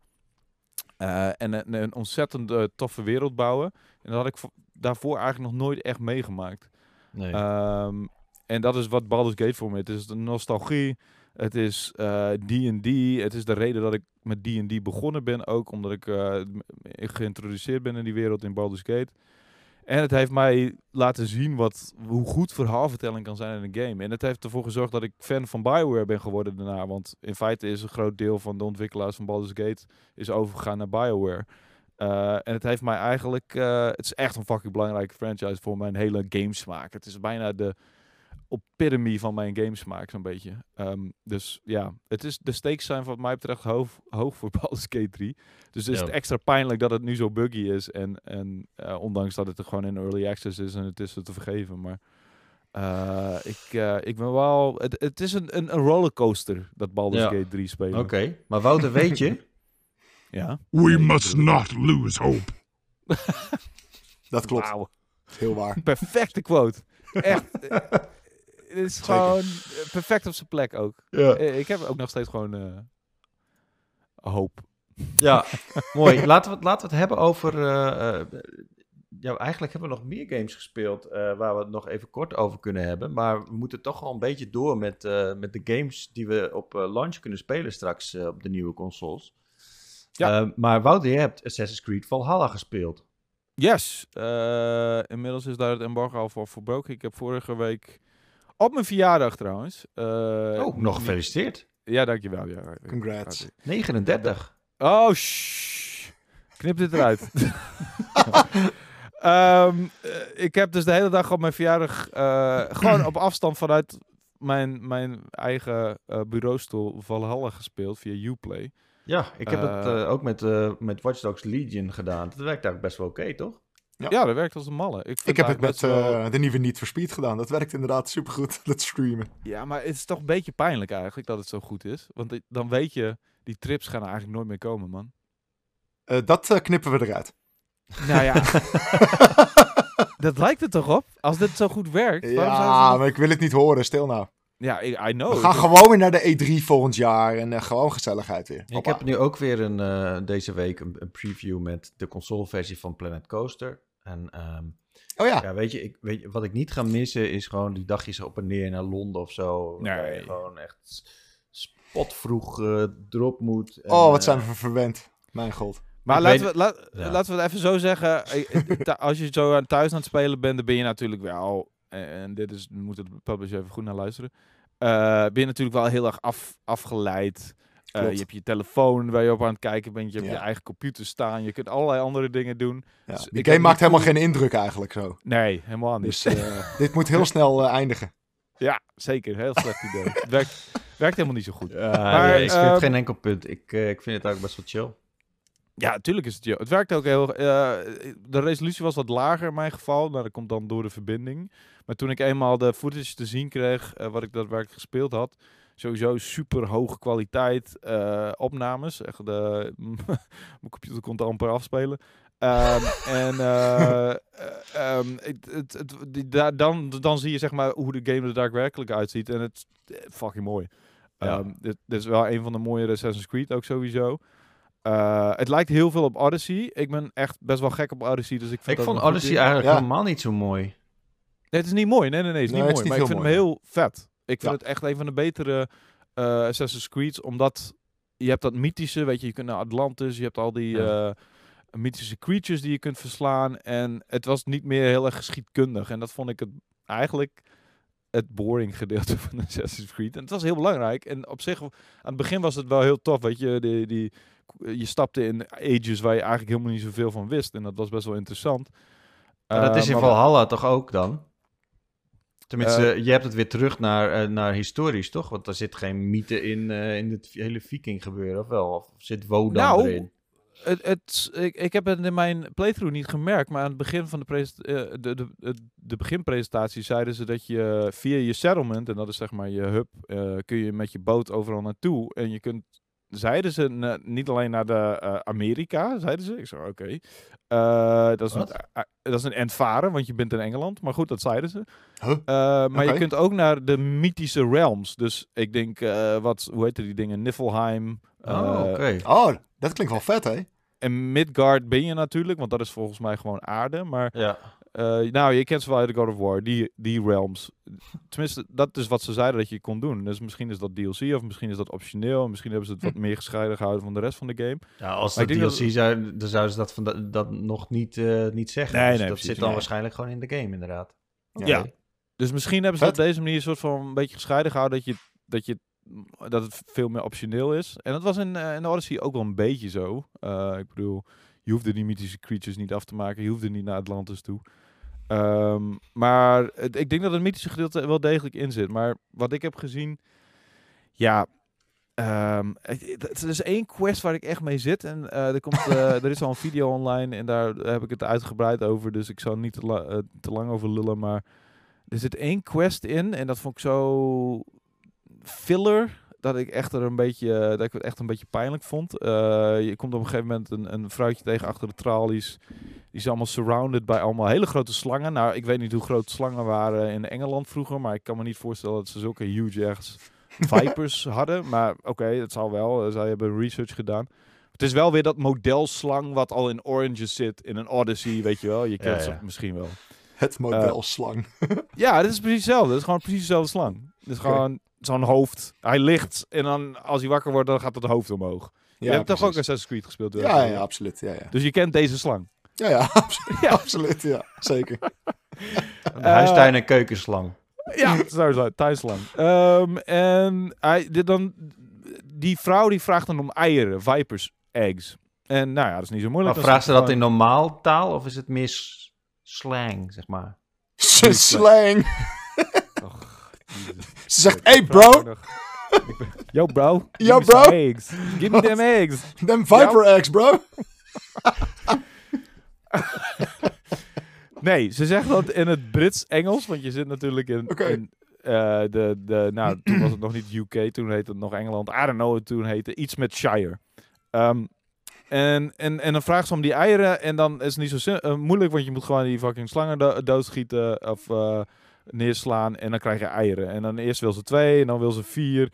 Eh, en een, een ontzettend eh, toffe wereld bouwen. En dat had ik vo- daarvoor eigenlijk nog nooit echt meegemaakt. nee. Ehm, en dat is wat Baldur's Gate voor me is. Het is de nostalgie. Het is eh, D&D. het is de reden dat ik met D&D begonnen ben ook. Omdat ik eh, geïntroduceerd ben in die wereld in Baldur's Gate. En het heeft mij laten zien wat, hoe goed verhaalvertelling kan zijn in een game. En het heeft ervoor gezorgd dat ik fan van Bioware ben geworden daarna. Want in feite is een groot deel van de ontwikkelaars van Baldur's Gate is overgegaan naar Bioware. Eh, en het heeft mij eigenlijk... het is echt een fucking belangrijke franchise voor mijn hele gamesmaak. Het is bijna de epitome van mijn gamesmaak zo'n beetje. Ehm, dus ja, het is, de stakes zijn wat mij betreft hoog, hoog voor (laughs) Baldur's Gate 3. Dus is Ja. het extra pijnlijk dat het nu zo buggy is. En, en eh, ondanks dat het er gewoon in early access is en het is er te vergeven. Maar eh, ik, eh, ik ben wel... Het, het is een, een, een rollercoaster, dat Baldur's Ja. Gate 3 spelen. Oké, maar Wouter, weet je? (laughs) Ja. We must not lose hope. (laughs) Dat klopt. Wauw. Heel waar. Perfecte quote. Echt. Het is Zeker. gewoon eh, perfect op zijn plek ook. ja. Eh, Ik heb ook nog steeds gewoon eh, hoop. Ja, (laughs) mooi. Laten we, het- laten we het hebben over... eh, eh, ja, eigenlijk hebben we nog meer games gespeeld eh, waar we het nog even kort over kunnen hebben. Maar we moeten toch al een beetje door met, eh, met de games die we op eh, launch kunnen spelen straks op de nieuwe consoles. Ja. Eh, maar Wouter, je hebt Assassin's Creed Valhalla gespeeld. Yes. eh, inmiddels is daar het embargo al voor verbroken. Ik heb vorige week... Op mijn verjaardag trouwens. eh, oh, nog gefeliciteerd. Ja, dankjewel. Ja. Congrats. 39. Oh, shh. Knip dit eruit. (laughs) Ehm, eh, ik heb dus de hele dag op mijn verjaardag eh, gewoon op afstand vanuit mijn, mijn eigen eh, bureaustoel Valhalla gespeeld via Uplay. Ja, ik heb het ook met, eh, met Watch Dogs Legion gedaan. Dat werkt eigenlijk best wel oké, toch? Ja. Ja, dat werkt als een malle. Ik, heb het met wel- eh, de nieuwe Need for Speed gedaan. Dat werkt inderdaad supergoed, (laughs) dat streamen. Ja, maar het is toch een beetje pijnlijk eigenlijk dat het zo goed is. Want dan weet je, die trips gaan er eigenlijk nooit meer komen, man. Eh, dat eh, knippen we eruit. (laughs) Nou ja, (laughs) dat lijkt er toch op? Als dit zo goed werkt. waarom zouden ze Ja, maar ik wil het niet horen. Stil nou. Ja, ik, I know. we gaan gewoon weer naar de E3 volgend jaar. En gewoon gezelligheid weer. Ik heb nu ook weer een, eh, deze week een, een preview met de consoleversie van Planet Coaster. En ehm, Oh ja. ja, weet je, ik, weet je, wat ik niet ga missen is gewoon die dagjes op en neer naar Londen of zo. waar Nee. je gewoon echt spotvroeg eh erop moet. En, Oh, wat eh, zijn we verwend. Mijn god. Maar Ik laten, weet- we, la- ja. laten we het even zo zeggen. (laughs) Als je zo aan thuis aan het spelen bent, dan ben je natuurlijk wel... eh, En dit is, moet de publisher even goed naar luisteren. eh, ben je natuurlijk wel heel erg af, afgeleid. Eh, je hebt je telefoon waar je op aan het kijken bent. Je hebt Ja. je eigen computer staan. Je kunt allerlei andere dingen doen. Ja, Dus die game maakt helemaal geen indruk eigenlijk zo. Nee, helemaal niet. Dus eh, (laughs) dit moet heel snel eh, eindigen. Ja, zeker. Heel slecht idee. het werkt, werkt helemaal niet zo goed. Maar, nee, ik vind ehm, het geen enkel punt. Ik, ik vind het ook best wel chill. Ja, natuurlijk is het chill. Het werkt ook heel... eh, de resolutie was wat lager in mijn geval. Nou, dat komt dan door de verbinding. Maar toen ik eenmaal de footage te zien kreeg, eh, wat ik daadwerkelijk gespeeld had... Sowieso super hoge kwaliteit eh, opnames. Echt, de, (laughs) mijn computer kon het amper afspelen. Ehm, (laughs) en eh, eh, ehm, het, het, het, die, daar, dan, dan zie je zeg maar hoe de game er daadwerkelijk uitziet. En het is fucking mooi. Ja. Ehm, dit, dit is wel een van de mooiere Assassin's Creed ook sowieso. Eh, het lijkt heel veel op Odyssey. Ik ben echt best wel gek op Odyssey. Dus ik vind Ik vond Odyssey eigenlijk Ja. helemaal niet zo mooi. Nee, het is niet mooi. Nee, nee, nee. Het is Nee, niet het is mooi. niet maar ik vind hem mooi, heel vet. Ik vind Ja. het echt een van de betere eh, Assassin's Creed. Omdat je hebt dat mythische, weet je, je kunt naar Atlantis. Je hebt al die Ja. eh, mythische creatures die je kunt verslaan. En het was niet meer heel erg geschiedkundig. En dat vond ik het eigenlijk het boring gedeelte (laughs) van Assassin's Creed. En het was heel belangrijk. En op zich, aan het begin was het wel heel tof. Weet je, die, die, je stapte in ages waar je eigenlijk helemaal niet zoveel van wist. En dat was best wel interessant. Maar dat Eh, is in maar- Valhalla toch ook dan? Tenminste, Eh, je hebt het weer terug naar, eh, naar historisch, toch? Want er zit geen mythe in, eh, in het hele viking gebeuren, of wel? Of zit Wodan Nou, erin? Het, het, ik, ik heb het in mijn playthrough niet gemerkt, maar aan het begin van de, de, de, de, beginpresentatie zeiden ze dat je via je settlement, en dat is zeg maar je hub, kun je met je boot overal naartoe. En je kunt, zeiden ze, na- niet alleen naar de eh, Amerika, zeiden ze. Ik zei, oké. Eh, dat, is een, eh, eh, dat is een endvaren, want je bent in Engeland. Maar goed, dat zeiden ze. Huh? Eh, maar je kunt ook naar de mythische realms. Dus ik denk, eh, wat, hoe heet die dingen? Niflheim. Oh, eh, oké. Oh, dat klinkt wel vet, hè? en Midgard ben je natuurlijk, want dat is volgens mij gewoon aarde. Maar Ja. Eh, nou, je kent ze wel uit de God of War, die, die realms. Tenminste, dat is wat ze zeiden dat je kon doen. Dus misschien is dat DLC of misschien is dat optioneel. Misschien hebben ze het wat meer gescheiden gehouden van de rest van de game. ja, als dat denk DLC dat- zou, dan zouden ze dat, van dat, dat nog niet, eh, niet zeggen. Nee, Dus nee, dat precies. zit dan Nee. waarschijnlijk gewoon in de game, inderdaad. Ja. Dus misschien hebben ze Vet. op deze manier een soort van een beetje gescheiden gehouden dat je, dat je dat het veel meer optioneel is. En dat was in, eh, in de Odyssey ook wel een beetje zo. Eh, ik bedoel, je hoefde die mythische creatures niet af te maken. Je hoefde niet naar Atlantis toe. Ehm, maar ik denk dat het mythische gedeelte wel degelijk in zit. Maar wat ik heb gezien, ja, ehm, het, het is één quest waar ik echt mee zit. En eh, er, komt, eh, er is al een video online en daar heb ik het uitgebreid over. Dus ik zal niet te, eh, te lang over lullen. Maar er zit één quest in en dat vond ik zo filler dat ik echt er een beetje dat ik het echt een beetje pijnlijk vond. Eh, je komt op een gegeven moment een, een vrouwtje tegen achter de tralies. Die is allemaal surrounded bij allemaal hele grote slangen. Nou, ik weet niet hoe groot slangen waren in Engeland vroeger, maar ik kan me niet voorstellen dat ze zulke huge ass (laughs) vipers hadden. Maar oké, het zal wel. Eh, Zij hebben research gedaan. Het is wel weer dat modelslang wat al in Oranges zit in een Odyssey, weet je wel. Je kent Ja, misschien wel. Het model slang. Ja, dit is precies hetzelfde. Het is gewoon precies dezelfde slang. Het is gewoon zo'n hoofd. Hij ligt en dan als hij wakker wordt, dan gaat het hoofd omhoog. je hebt toch ook. Assassin's Creed gespeeld? Ja, ja, absoluut. Ja, ja. Dus je kent deze slang. Ja, ja, (laughs) absoluut. Ja. absoluut. Ja, zeker. Een huistuin- en keukenslang. Ja, (laughs) zo is het. Thuislang. Ehm, en hij, dit dan, die vrouw die vraagt dan om eieren, vipers, eggs. En nou ja, dat is niet zo Maar moeilijk. vraagt ze dat in normaal taal of is het meer slang, zeg maar? (laughs) Slang. Ze zegt, hey bro, Yo bro. give Yo, bro. Eggs. Give me them eggs. them viper eggs, bro. Nee, ze zegt dat in het Brits-Engels, want je zit natuurlijk in, eh, de, de, nou, toen was het nog niet UK, toen heette het nog Engeland. I don't know, toen heette iets met Shire. Ehm, en, en, en dan vraagt ze om die eieren en dan is het niet zo eh, moeilijk, want je moet gewoon die fucking slangen do- doodschieten of eh, neerslaan en dan krijg je eieren. En dan eerst wil ze twee en dan wil ze vier.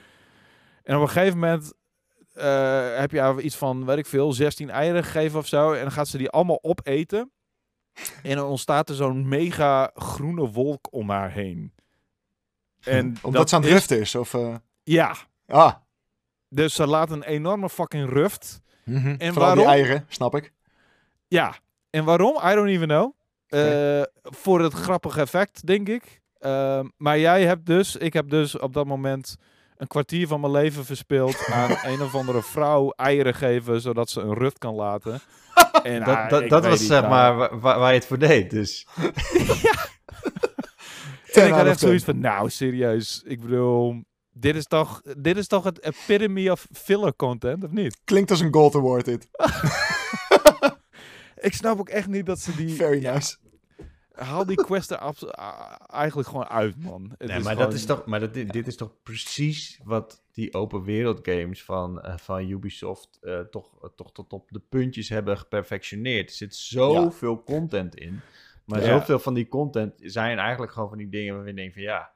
En op een gegeven moment eh, heb je iets van, weet ik veel, 16 eieren gegeven of zo. En dan gaat ze die allemaal opeten. En dan ontstaat er zo'n mega groene wolk om haar heen. En Omdat dat ze aan het is- riften is, of... eh, Ja, Ah, dus ze laat een enorme fucking ruft. Mhm. En Vooral die waarom? eieren, snap ik. Ja, en waarom? I don't even know. Eh, voor het grappige effect, denk ik. Ehm, maar jij hebt dus, ik heb dus op dat moment een kwartier van mijn leven verspeeld (laughs) aan een of andere vrouw eieren geven, zodat ze een rust kan laten. (laughs) En, Dat, ah, dat, dat was zeg nou, maar wa- wa- waar, je het voor deed. Dus (laughs) En 10 ik had echt zoiets 10. van, nou serieus, ik bedoel, dit is toch, dit is toch het epitome of filler content, of niet? Klinkt als een gold award dit. Ik snap ook echt niet dat ze die, Very nice. Haal die quest er eigenlijk gewoon uit, man. Het nee, maar, gewoon- dat is toch, maar dat, dit dit is toch precies wat die open wereld games van, eh, van Ubisoft eh, toch, toch tot op de puntjes hebben geperfectioneerd. Er zit zoveel content in. Maar Ja. zoveel van die content zijn eigenlijk gewoon van die dingen waarvan je denkt van ja,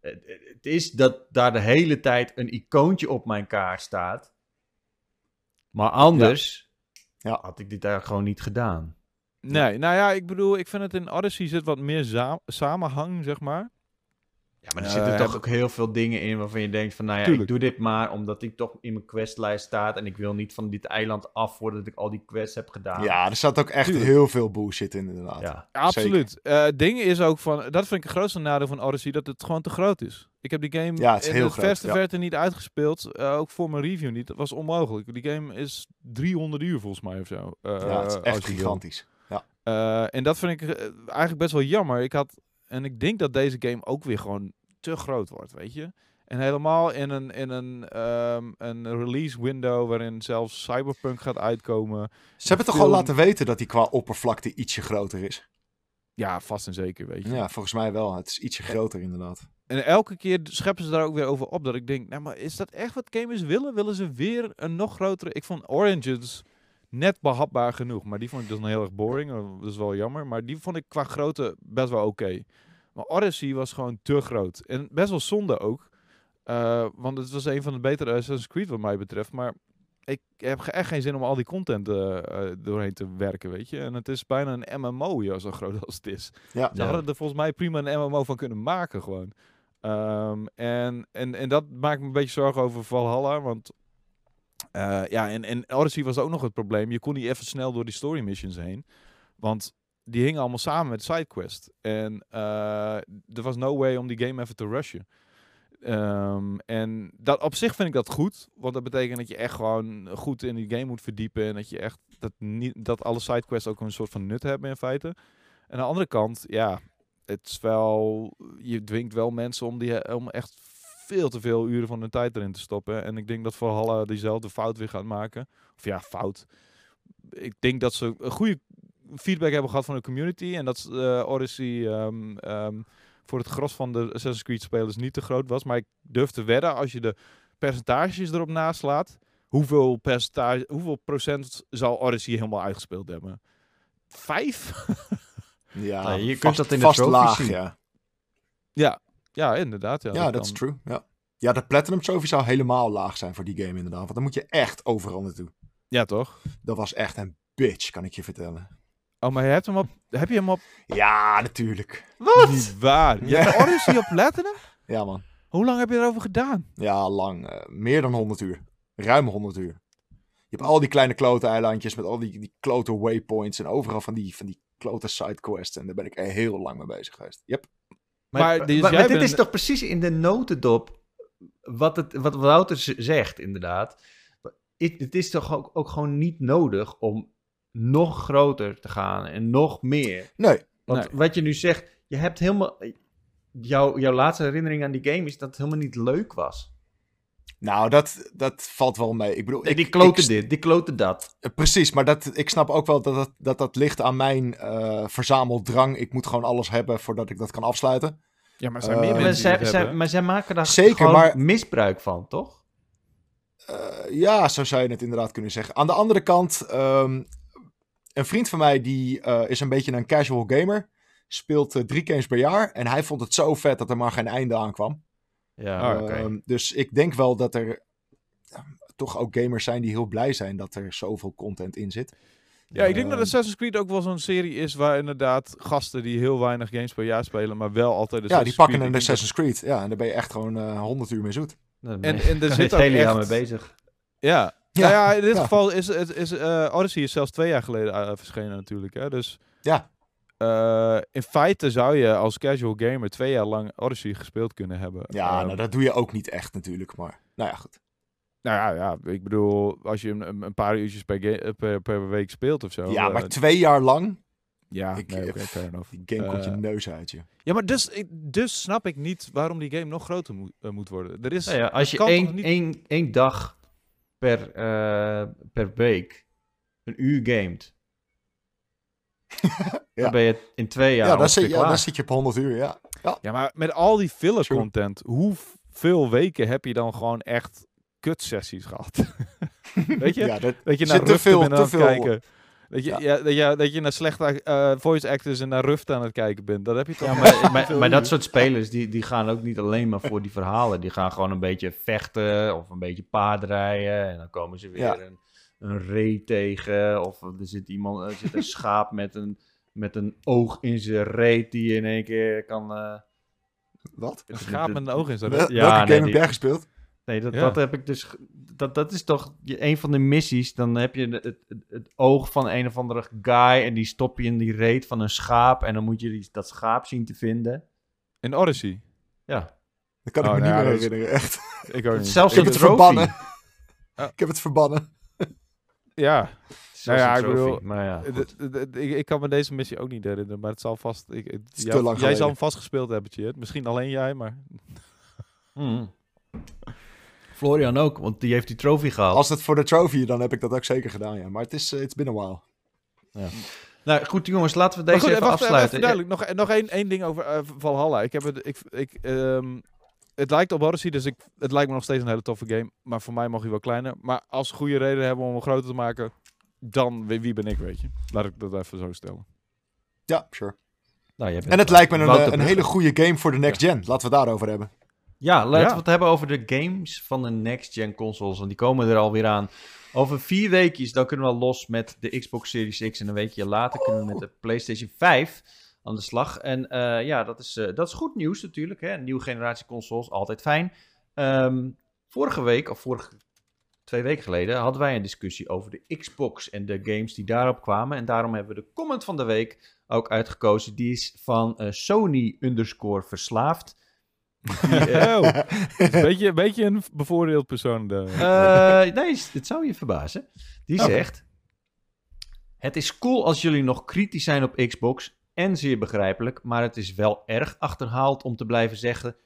het, het is dat daar de hele tijd een icoontje op mijn kaart staat. Maar anders Ja. had ik dit eigenlijk gewoon niet gedaan. Nee, nou ja, ik bedoel, ik vind het in Odyssey zit wat meer za- samenhang, zeg maar. Ja, maar er Eh, zitten toch heb- ook heel veel dingen in waarvan je denkt van, nou ja, Tuurlijk. ik doe dit maar omdat ik toch in mijn questlijst staat en ik wil niet van dit eiland af voordat ik al die quests heb gedaan. Ja, er zat ook echt Tuurlijk. heel veel bullshit in inderdaad. ja. Ja, absoluut. Eh ding is ook van, dat vind ik het grootste nadeel van Odyssey, dat het gewoon te groot is. Ik heb die game Ja, het is in heel de groot, verste ja. verte niet uitgespeeld, eh, ook voor mijn review niet. Dat was onmogelijk. Die game is 300 uur volgens mij of zo. eh, Ja, het is echt gigantisch. Eh, en dat vind ik eh, eigenlijk best wel jammer. Ik had, en ik denk dat deze game ook weer gewoon te groot wordt, weet je. En helemaal in een, in een, ehm, een release window waarin zelfs Cyberpunk gaat uitkomen. Ze hebben toch al laten weten dat die qua oppervlakte ietsje groter is? Ja, vast en zeker, weet je. Ja, volgens mij wel. Het is ietsje groter inderdaad. En elke keer scheppen ze daar ook weer over op dat ik denk, nou maar is dat echt wat gamers willen? Willen ze weer een nog grotere... Ik vond Oranges net behapbaar genoeg, maar die vond ik dus nog heel erg boring. eh, Dat is wel jammer, maar die vond ik qua grootte best wel oké. Maar Odyssey was gewoon te groot. En best wel zonde ook. eh, want het was een van de betere Assassin's Creed wat mij betreft. Maar ik heb echt geen zin om al die content eh, doorheen te werken, weet je. En het is bijna een MMO, ja, zo groot als het is. Ja. Ze hadden er volgens mij prima een MMO van kunnen maken gewoon. Ehm, en, en, en dat maakt me een beetje zorgen over Valhalla, want eh, ja, en, en Odyssey was ook nog het probleem. Je kon niet even snel door die story missions heen, want die hingen allemaal samen met sidequest. En eh, er was no way om die game even te rushen. Ehm, en dat, op zich vind ik dat goed, want dat betekent dat je echt gewoon goed in die game moet verdiepen en dat je echt dat, niet, dat alle sidequests ook een soort van nut hebben in feite. En aan de andere kant, ja, het is wel, je dwingt wel mensen om, die, om echt veel te veel uren van hun tijd erin te stoppen. En ik denk dat Valhalla diezelfde fout weer gaat maken. Of ja, fout. Ik denk dat ze een goede feedback hebben gehad van de community. En dat eh Odyssey ehm, ehm, voor het gros van de Assassin's Creed spelers niet te groot was. Maar ik durf te wedden, als je de percentages erop naslaat, hoeveel, percentage, hoeveel procent zal Odyssey helemaal uitgespeeld hebben? Vijf? (laughs) Ja, je kunt vast, dat in de vast laag, zien. ja. ja. Ja, inderdaad. Ja, Ja, dat is kan. true. Ja. ja, de Platinum Trophy zou helemaal laag zijn voor die game inderdaad. Want dan moet je echt overal naartoe. Ja, toch? Dat was echt een bitch, kan ik je vertellen. Oh, maar je hebt hem op... Heb je hem op... Ja, natuurlijk. Niet waar. Je hebt Odyssey op Platinum? (laughs) Ja, man. Hoe lang heb je erover gedaan? Ja, lang. eh, meer dan 100 uur. Ruim 100 uur. Je hebt al die kleine klote eilandjes met al die, die klote waypoints en overal van die, van die klote sidequests. En daar ben ik er heel lang mee bezig geweest. Yep. Maar, dus maar jij dit bent- is toch precies in de notendop wat, het, wat Wouter zegt, inderdaad. Het, het is toch ook, ook gewoon niet nodig om nog groter te gaan en nog meer. Nee, Want Nee. wat je nu zegt, je hebt helemaal... Jouw, jouw laatste herinnering aan die game is dat het helemaal niet leuk was. Nou, dat, dat valt wel mee. Ik bedoel, Nee, ik, die kloten ik- dit, die kloten dat. eh, Precies, maar dat, ik snap ook wel dat dat, dat, dat ligt aan mijn eh verzameldrang. Ik moet gewoon alles hebben voordat ik dat kan afsluiten. Ja, maar zijn zijn meer mensen zij, zij- maar zij maken daar Zeker, gewoon maar- misbruik van, toch? Eh, ja, zo zou je het inderdaad kunnen zeggen. Aan de andere kant, ehm, een vriend van mij die eh, is een beetje een casual gamer. Speelt eh, drie games per jaar. En hij vond het zo vet dat er maar geen einde aan kwam. Ja, Ah, oké. Ehm, dus ik denk wel dat er ja, toch ook gamers zijn die heel blij zijn dat er zoveel content in zit. Ja, ik denk dat Ehm, Assassin's Creed ook wel zo'n serie is waar inderdaad gasten die heel weinig games per jaar spelen, maar wel altijd Ja, Assassin's die pakken Creed. een Assassin's Creed. Ja, en daar ben je echt gewoon eh 100 uur mee zoet. Nou, En- en er (laughs) het zit ook hele jaar echt- mee bezig. Ja, Ja, ja in dit ja. geval is, is, is eh, Odyssey is zelfs twee jaar geleden eh, verschenen natuurlijk. Hè? Dus Ja. Eh, in feite zou je als casual gamer twee jaar lang Odyssey gespeeld kunnen hebben. Ja, Ehm, nou, dat doe je ook niet echt natuurlijk, maar nou ja, goed. Nou ja, ja, ik bedoel, als je een, een paar uurtjes per, eh, per, per week speelt of zo. ja, eh, maar twee jaar lang, ja, ik- nee, eh, fair enough. die game komt je Eh, neus uit je. Ja, maar dus, ik, dus snap ik niet waarom die game nog groter moet, eh, moet worden. Er is, Nou ja, als je één, niet- één, één dag per, eh, per week een uur gamet, (laughs) Ja. dan ben je in twee jaar Ja, dan zit, je, klaar. dan zit je op 100 uur, ja. ja. Ja, maar met al die filler content, hoeveel weken heb je dan gewoon echt kutsessies gehad? (laughs) Weet je? ja dat, dat je zit naar te veel- te aan het veel- kijken. Dat je, Ja. ja. dat, je, dat je naar slechte eh, voice actors en naar Ruft aan het kijken bent. Dat heb je toch Ja, maar, maar, maar dat soort spelers, die, die gaan ook niet alleen maar voor die verhalen. Die gaan gewoon een beetje vechten of een beetje paardrijden. En dan komen ze weer Ja. Een ree tegen. Of er zit, iemand, er zit een schaap met een, met een oog in zijn reet die je in één keer kan... eh, wat? Een schaap met een oog in zijn rug. Ja, Welke nee, game heb die- jij gespeeld? Nee, dat, Ja. dat heb ik dus. Dat, dat is toch je- een van de missies. Dan heb je het, het, oog van een of andere guy. En die stop je in die reet van een schaap. En dan moet je die, dat schaap zien te vinden. In Odyssey. Ja. Dat kan ik Oh, me nou niet ja, meer herinneren, echt. Ik ook (laughs) niet. Zelfs Ik heb het verbannen. Ja. Ik heb het verbannen. Ja, Nou ja, ik bedoel, Maar ja, ik, ik kan me deze missie ook niet herinneren, maar het zal vast... Ik, het- is jou- te lang jij zal hem vast gespeeld hebben. Misschien alleen jij, maar... Mhm. Florian ook, want die heeft die trophy gehaald. Als het voor de trophy, dan heb ik dat ook zeker gedaan, ja. Maar het is, eh, it's been a while. Nou goed, jongens, laten we deze goed, even wacht, afsluiten. Even duidelijk, nog, nog één, één ding over eh, Valhalla. Ik heb het, ik, ik, ehm, het lijkt op Odyssey, dus ik, het lijkt me nog steeds een hele toffe game. Maar voor mij mag hij wel kleiner. Maar als ze goede reden hebben om hem groter te maken, dan wie, wie ben ik, weet je. Laat ik dat even zo stellen. Ja, sure. Nou, jij bent En het lijkt me een, eh, een hele goede game voor de next gen. Laten we het daarover hebben. Ja, laten Ja. we het hebben over de games van de next-gen consoles. Want die komen er alweer aan. Over vier weekjes, dan kunnen we los met de Xbox Series X. En een weekje later kunnen we met de PlayStation 5 aan de slag. En eh, ja, dat is, eh, dat is goed nieuws natuurlijk. Hè? Nieuwe generatie consoles, altijd fijn. Ehm, vorige week, of vorige twee weken geleden, hadden wij een discussie over de Xbox en de games die daarop kwamen. En daarom hebben we de comment van de week ook uitgekozen. Die is van eh, Sony underscore verslaafd. Die, (laughs) Oh, een beetje, een beetje een bevoordeeld persoon. Eh, nee, het zou je verbazen. Die Oké. zegt: Het is cool als jullie nog kritisch zijn op Xbox en zeer begrijpelijk, maar het is wel erg achterhaald om te blijven zeggen: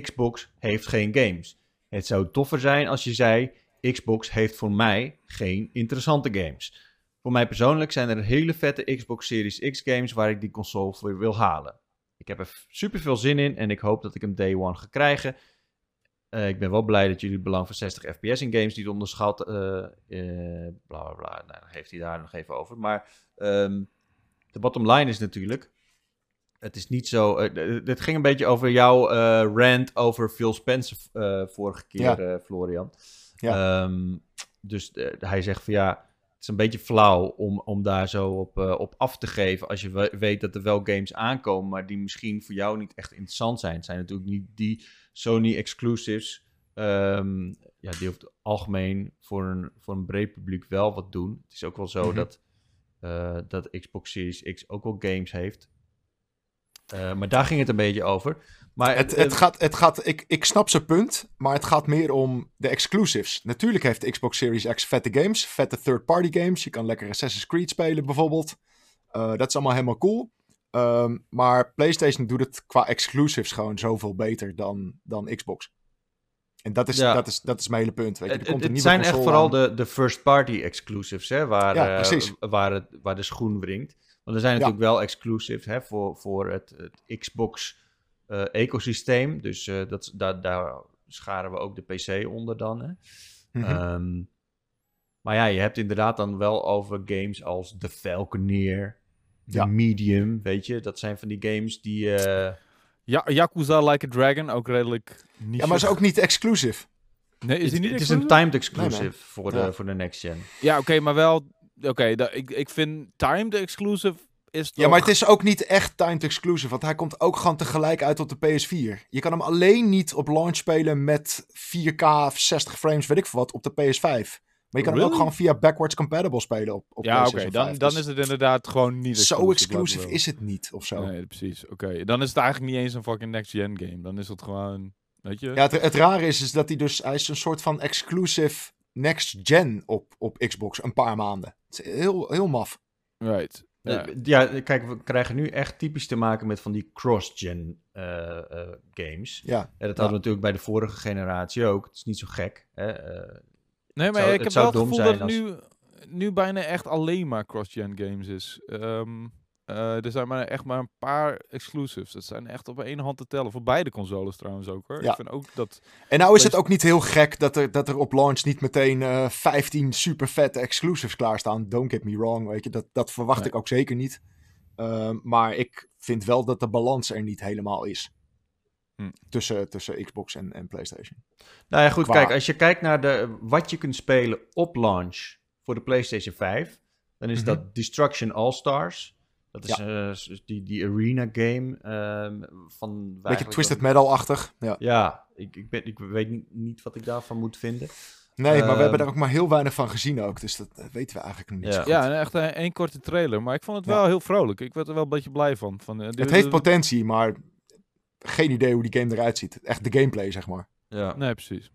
Xbox heeft geen games. Het zou toffer zijn als je zei: Xbox heeft voor mij geen interessante games. Voor mij persoonlijk zijn er hele vette Xbox Series X games waar ik die console voor wil halen. Ik heb er super veel zin in en ik hoop dat ik hem day one ga krijgen. Eh, ik ben wel blij dat jullie het belang van 60 fps in games niet onderschat. eh, bla bla bla. Nou, dan heeft hij daar nog even over. Maar ehm, de bottom line is natuurlijk. Het is niet zo. eh, d- dit ging een beetje over jouw eh, rant over Phil Spencer eh, vorige keer, Ja. eh, Florian. Ja. Ehm, dus eh, hij zegt van ja. Het is een beetje flauw om, om daar zo op, eh, op af te geven. Als je we- weet dat er wel games aankomen, maar die misschien voor jou niet echt interessant zijn. Het zijn natuurlijk niet die Sony exclusives. ehm, ja, die over het algemeen voor een, voor een breed publiek wel wat doen. Het is ook wel zo Mhm. dat, eh, dat Xbox Series X ook wel games heeft. Eh, maar daar ging het een beetje over. Maar Het, eh, het gaat, het gaat, ik, ik snap zijn punt, maar het gaat meer om de exclusives. Natuurlijk heeft de Xbox Series X vette games, vette third-party games. Je kan lekker Assassin's Creed spelen bijvoorbeeld. Eh, dat is allemaal helemaal cool. Ehm, maar PlayStation doet het qua exclusives gewoon zoveel beter dan, dan Xbox. En dat is, Ja. dat, is, dat is mijn hele punt. Weet je. Er Het, komt het een het nieuwe zijn echt vooral aan. de, de first-party exclusives, hè, waar, Ja, eh, waar, het, waar de schoen wringt. Want er zijn Ja. natuurlijk wel exclusives hè, voor, voor het, het Xbox-ecosysteem. dus eh, dat, daar, daar scharen we ook de PC onder dan. Hè. Mhm. Ehm, maar ja, je hebt inderdaad dan wel over games als The Falconeer, The Ja. Medium, weet je. Dat zijn van die games die... ja, Yakuza Like a Dragon, ook redelijk niet. ja, maar is ook niet exclusive. Nee, is die niet het is een timed exclusive Nee, nee. Voor, de, Ja. voor de next gen. Ja, oké, maar wel... Oké, ik, ik vind timed exclusive is Ja, maar het is ook niet echt timed exclusive, want hij komt ook gewoon tegelijk uit op de PS4. Je kan hem alleen niet op launch spelen met 4K of 60 frames, weet ik veel wat, op de PS5. Maar je kan Really? ook gewoon via backwards compatible spelen op, op ja, oké. PlayStation Dan, 5. dan Dus is het inderdaad gewoon niet Zo we is het niet, of zo. Nee, precies. Oké. Dan is het eigenlijk niet eens een fucking next-gen game. Dan is het gewoon, weet je? Ja, het, het rare is, is dat hij dus... Hij is een soort van exclusive next-gen op, op Xbox. Een paar maanden. Het is heel, heel maf. Right. Ja. Eh, Ja, kijk, we krijgen nu echt typisch te maken met van die cross-gen eh, eh, games. Ja, En dat hadden we natuurlijk bij de vorige generatie ook. Het is niet zo gek. Hè? eh, Nee, maar zou- ik heb wel het gevoel dat het nu, nu bijna echt alleen maar cross-gen games is. Ehm, eh, er zijn maar echt maar een paar exclusives. Dat zijn echt op één hand te tellen. Voor beide consoles trouwens ook hoor. Ja. Ik vind ook dat... En nou is het ook niet heel gek dat er, dat er op launch niet meteen eh 15 super vette exclusives klaarstaan. Don't get me wrong, weet je. Dat, dat verwacht Nee. ik ook zeker niet. Ehm, maar ik vind wel dat de balans er niet helemaal is. Hm. Tussen, tussen Xbox en, en PlayStation. Nou ja, goed, Qua- kijk, als je kijkt naar de, wat je kunt spelen op launch voor de PlayStation 5, dan is Mhm. dat Destruction All-Stars. Dat is eh, die, die arena game ehm, van... Beetje Twisted Metal-achtig. Ja. Ja, ik, ik, ben, ik weet niet, niet wat ik daarvan moet vinden. Nee, maar we Ehm. hebben daar ook maar heel weinig van gezien ook. Dus dat eh, weten we eigenlijk nog niet Ja. zo goed. Ja, echt een, één korte trailer. Maar ik vond het Ja. wel heel vrolijk. Ik werd er wel een beetje blij van. van eh, Het heeft potentie, maar geen idee hoe die game eruit ziet. Echt de gameplay, zeg maar. Ja. Nee, precies.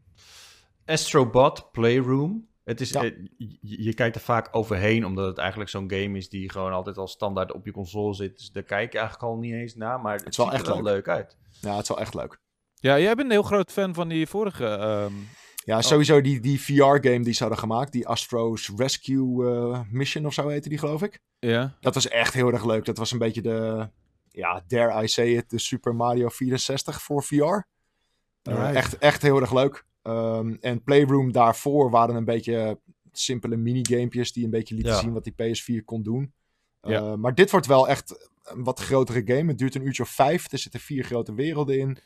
Astrobot Playroom. Het is, Ja. eh, je, je kijkt er vaak overheen, omdat het eigenlijk zo'n game is die gewoon altijd al standaard op je console zit. Dus daar kijk je eigenlijk al niet eens naar, maar het, wel ziet er echt wel leuk uit. Ja, het is wel echt leuk. Ja, jij bent een heel groot fan van die vorige... ehm, Ja, sowieso die, die VR-game die ze hadden gemaakt. Die Astro's Rescue eh, Mission of zo heette die, geloof ik. ja. Dat was echt heel erg leuk. Dat was een beetje de, ja, dare I say it, de Super Mario 64 voor VR. Eh, echt, echt heel erg leuk. Ehm, en Playroom daarvoor waren een beetje simpele minigamepjes die een beetje lieten Ja. zien wat die PS4 kon doen. Ja. Eh, maar dit wordt wel echt een wat grotere game. Het duurt een uurtje of vijf. Er zitten vier grote werelden in.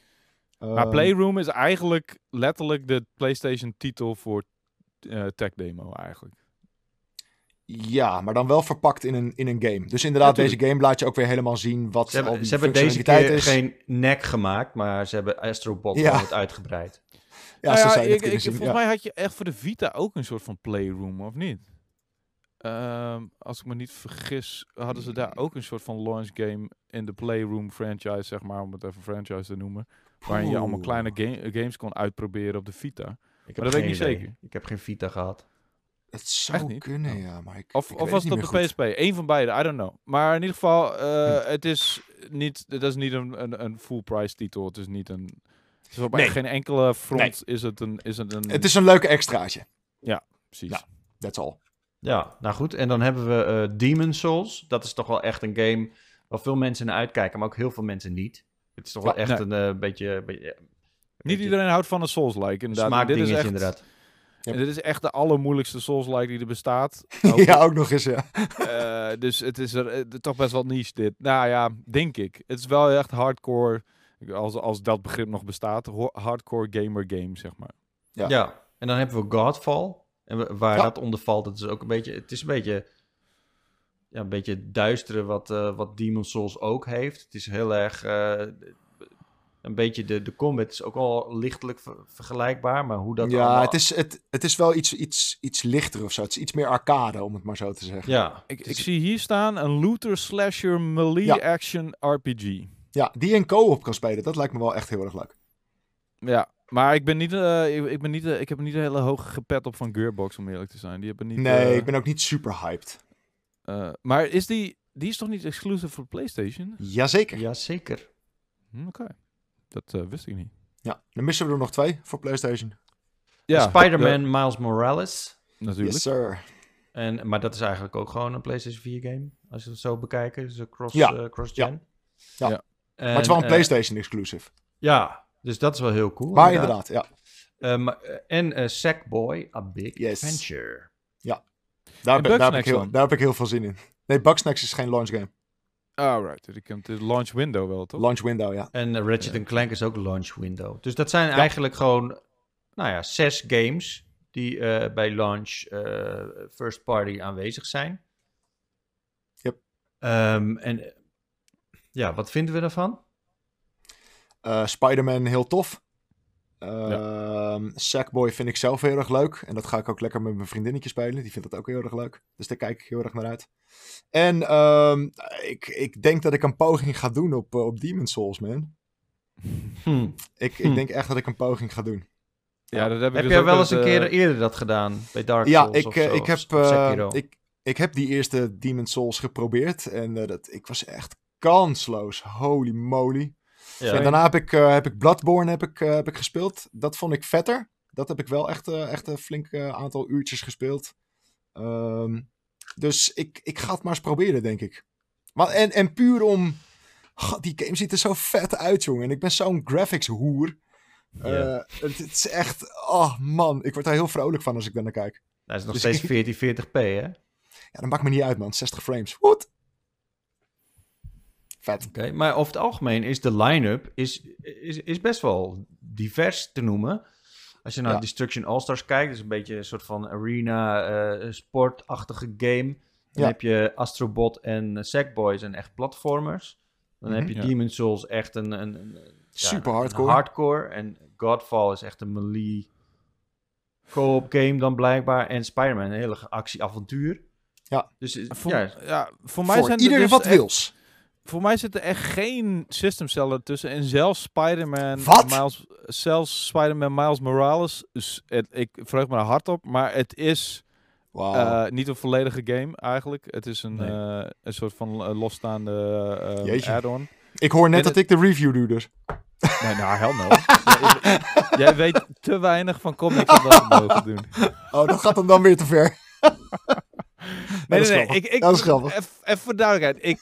Maar Ehm, Playroom is eigenlijk letterlijk de PlayStation titel voor eh tech demo eigenlijk. Ja, maar dan wel verpakt in een, in een game. Dus inderdaad, Ja, deze game laat je ook weer helemaal zien wat Ze al hebben, die ze hebben deze keer is. geen nek gemaakt, maar ze hebben Astrobot Ja. gewoon wat uitgebreid. Ja, Nou ja, ik, ik, volgens ja. mij had je echt voor de Vita ook een soort van Playroom, of niet? Ehm, als ik me niet vergis, hadden ze daar ook een soort van launch game in de Playroom franchise, zeg maar, om het even franchise te noemen. Waarin je allemaal kleine ga- games kon uitproberen op de Vita. Ik heb Maar dat weet ik niet idee. zeker. Ik heb geen Vita gehad. Het zou Echt niet? kunnen, Oh. ja. Maar ik, Of, ik of was het op de goed. PSP? Eén van beide, I don't know. Maar in ieder geval, eh, Hm. het is niet, dat is niet een, een, een full price titel. Het is niet een... Het is op Nee. geen enkele front is het een... Is het, een Het is een leuke extraatje. precies. ja. That's all. Ja, nou goed. En dan hebben we eh Demon Souls. Dat is toch wel echt een game waar veel mensen naar uitkijken, maar ook heel veel mensen niet. Het is toch wel Ja, echt nee. een eh, beetje... beetje Niet beetje iedereen houdt van een Souls-like, inderdaad. Dit is echt, inderdaad. En dit is echt de allermoeilijkste Souls-like die er bestaat. (laughs) Ook, ja, ook nog eens, ja. eh, dus het is er, eh, toch best wel niche dit. Nou ja, denk ik. Het is wel echt hardcore, als, als dat begrip nog bestaat, hardcore gamer game, zeg maar. Ja. Ja. en dan hebben we Godfall. En we- waar Ja. dat onder valt, dat is ook een beetje... Het is een beetje... Ja, een beetje duistere wat, eh, wat Demon Souls ook heeft. Het is heel erg... een beetje de, de combat is ook al lichtelijk ver- vergelijkbaar, maar hoe dat ja, allemaal- het is, het, het is wel iets, iets, iets lichter of zo. Het is iets meer arcade, om het maar zo te zeggen. Ja, Ik, ik zie hier staan een looter slasher melee Ja. action RPG. Ja, die in co-op kan spelen, dat lijkt me wel echt heel erg leuk. Ja, maar ik ben niet, eh, ik, ik ben niet, eh, ik heb niet een hele hoge gepet op van Gearbox om eerlijk te zijn. Die hebben niet. nee, eh, ik ben ook niet super hyped. eh, maar is die, die is toch niet exclusive voor PlayStation? Jazeker. Ja. Jazeker. Hm, Oké, dat eh, wist ik niet. Dan missen we er nog twee voor PlayStation. Ja, Spider-Man Miles Morales. ja, natuurlijk. Yes, sir. En, maar dat is eigenlijk ook gewoon een PlayStation 4 game. Als je het zo bekijkt. Dus een cross, Ja. eh, cross-gen. Ja. Ja. En, maar het is wel een eh, PlayStation exclusive. Ja, dus dat is wel heel cool. maar inderdaad, ja. Maar, en eh, Sackboy, A Big Yes. Adventure. Daar, En ben- daar, heb ik heel, daar heb ik heel veel zin in. Nee, Bugsnax is geen launch game. Alright, die komt de launch window wel, toch? Launch window, ja. En eh, Ratchet Ja. Clank is ook launch window. Dus dat zijn Ja. eigenlijk gewoon, nou ja, zes games die eh, bij launch eh, first party aanwezig zijn. Yep. Ehm, en ja, wat vinden we daarvan? Eh, Spider-Man heel tof. Ehm, Sackboy vind ik zelf heel erg leuk. En dat ga ik ook lekker met mijn vriendinnetje spelen. Die vindt dat ook heel erg leuk. Dus daar kijk ik heel erg naar uit. En ehm, ik, ik denk dat ik een poging ga doen op, eh, op Demon Souls, man. Hm. Ik, Hm. ik denk echt dat ik een poging ga doen. Ja, dat heb ik Heb dus jij wel eens een eh, keer eerder dat gedaan? Bij Dark ja, Souls ik, of eh, zo, ik, heb, ik, ik heb die eerste Demon Souls geprobeerd. En dat, ik was echt kansloos. Holy moly. Ja. En daarna heb ik, eh, heb ik Bloodborne heb ik, eh, heb ik gespeeld. Dat vond ik vetter. Dat heb ik wel echt, eh, echt een flink aantal uurtjes gespeeld. Ehm, dus ik, ik ga het maar eens proberen, denk ik. Maar, en, en puur om... God, die game ziet er zo vet uit, jongen. En ik ben zo'n graphics hoer. Het, het is echt... Oh man, ik word daar heel vrolijk van als ik daar naar kijk. Dat is nog Dus steeds ik- 1440p, hè? Ja, dat maakt me niet uit, man. 60 frames. Goed. Vet. Oké, maar over het algemeen is de line-up is, is, is best wel divers te noemen. Als je naar Ja. Destruction All-Stars kijkt, dat is een beetje een soort van arena eh, sportachtige game. Dan Ja. heb je Astrobot en eh, Sackboy zijn echt platformers. Dan heb je Ja. Demon Souls echt een, een, een ja, Super een hardcore. hardcore. En Godfall is echt een melee co-op game dan blijkbaar. En Spider-Man een hele actie-avontuur. Ja. Dus Voor, ja, ja, voor mij Voor zijn er ieder dus wat echt- wils. Voor mij zit er echt geen systemseller tussen. En zelfs Spider-Man... Miles, zelfs Spider-Man Miles Morales... Dus het, ik verheug me er hard op. Maar het is Wauw. eh, niet een volledige game eigenlijk. Het is een, Nee. eh, een soort van eh, losstaande Jeetje. add-on. ik hoor net en dat ik de review doe, dus. (laughs) Nee, nou, hell no. jij, jij weet te weinig van comics om dat te mogen doen. (laughs) Oh, dat gaat hem dan weer te ver. Nee, (laughs) nee, nee. grappig. Ik, ik, Dat is grappig. Even even voor duidelijkheid. Ik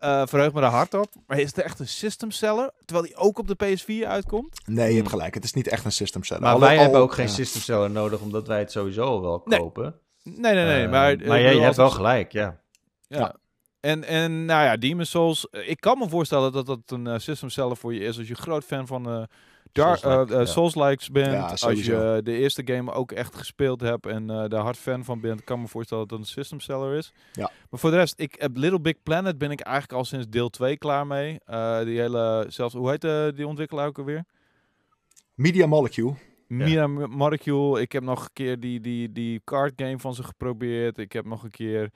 eh, verheug me er hard op. Maar is het echt een system seller? Terwijl die ook op de PS4 uitkomt? Nee, je hebt gelijk. Het is niet echt een system seller. maar wij al- hebben ook geen ja. system seller nodig, omdat wij het sowieso al wel Nee. kopen. Nee, nee, nee. Eh, maar maar jij, je hebt wel gelijk, ja. Ja. Ja. En, en nou ja, Demon Souls. eh, Ik kan me voorstellen dat dat een system seller voor je is als je groot fan van eh Dar- Souls-like, eh, eh, ja. Souls-likes bent. Ja, als je de eerste game ook echt gespeeld hebt en eh daar hard fan van bent, kan me voorstellen dat het een system seller is. Ja. Maar voor de rest, ik heb Little Big Planet ben ik eigenlijk al sinds deel 2 klaar mee. Eh, die hele, zelfs, hoe heet eh, die ontwikkelaar ook alweer? Media Molecule. Mira Molecule. Ik heb nog een keer die, die, die card game van ze geprobeerd. Ik heb nog een keer,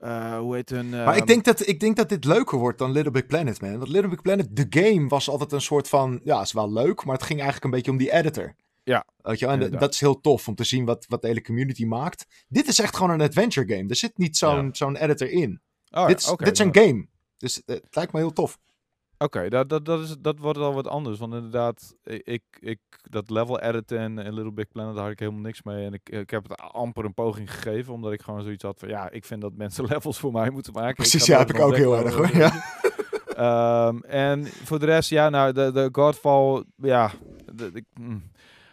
eh, hoe heet hun... Maar ik denk, dat, ik denk dat dit leuker wordt dan Little Big Planet, man. Want Little Big Planet, de game, was altijd een soort van... Ja, is wel leuk, maar het ging eigenlijk een beetje om die editor. Ja, Weet je, wel? en inderdaad. dat is heel tof om te zien wat, wat de hele community maakt. Dit is echt gewoon een adventure game. Er zit niet zo'n Ja. zo'n editor in. Oh, dit is, dit is een game. Dus eh, het lijkt me heel tof. Oké, dat, dat, dat, is, dat wordt al wat anders. Want inderdaad, ik, ik, dat level editen en, en Little Big Planet, daar had ik helemaal niks mee. En ik, ik heb het amper een poging gegeven, omdat ik gewoon zoiets had van, ja, ik vind dat mensen (laughs) levels voor mij moeten maken. Precies, ja, heb ik ook heel erg, hoor, ik wil. (laughs) Ehm, en voor de rest, ja, nou, de, de Godfall, ja, de- mm.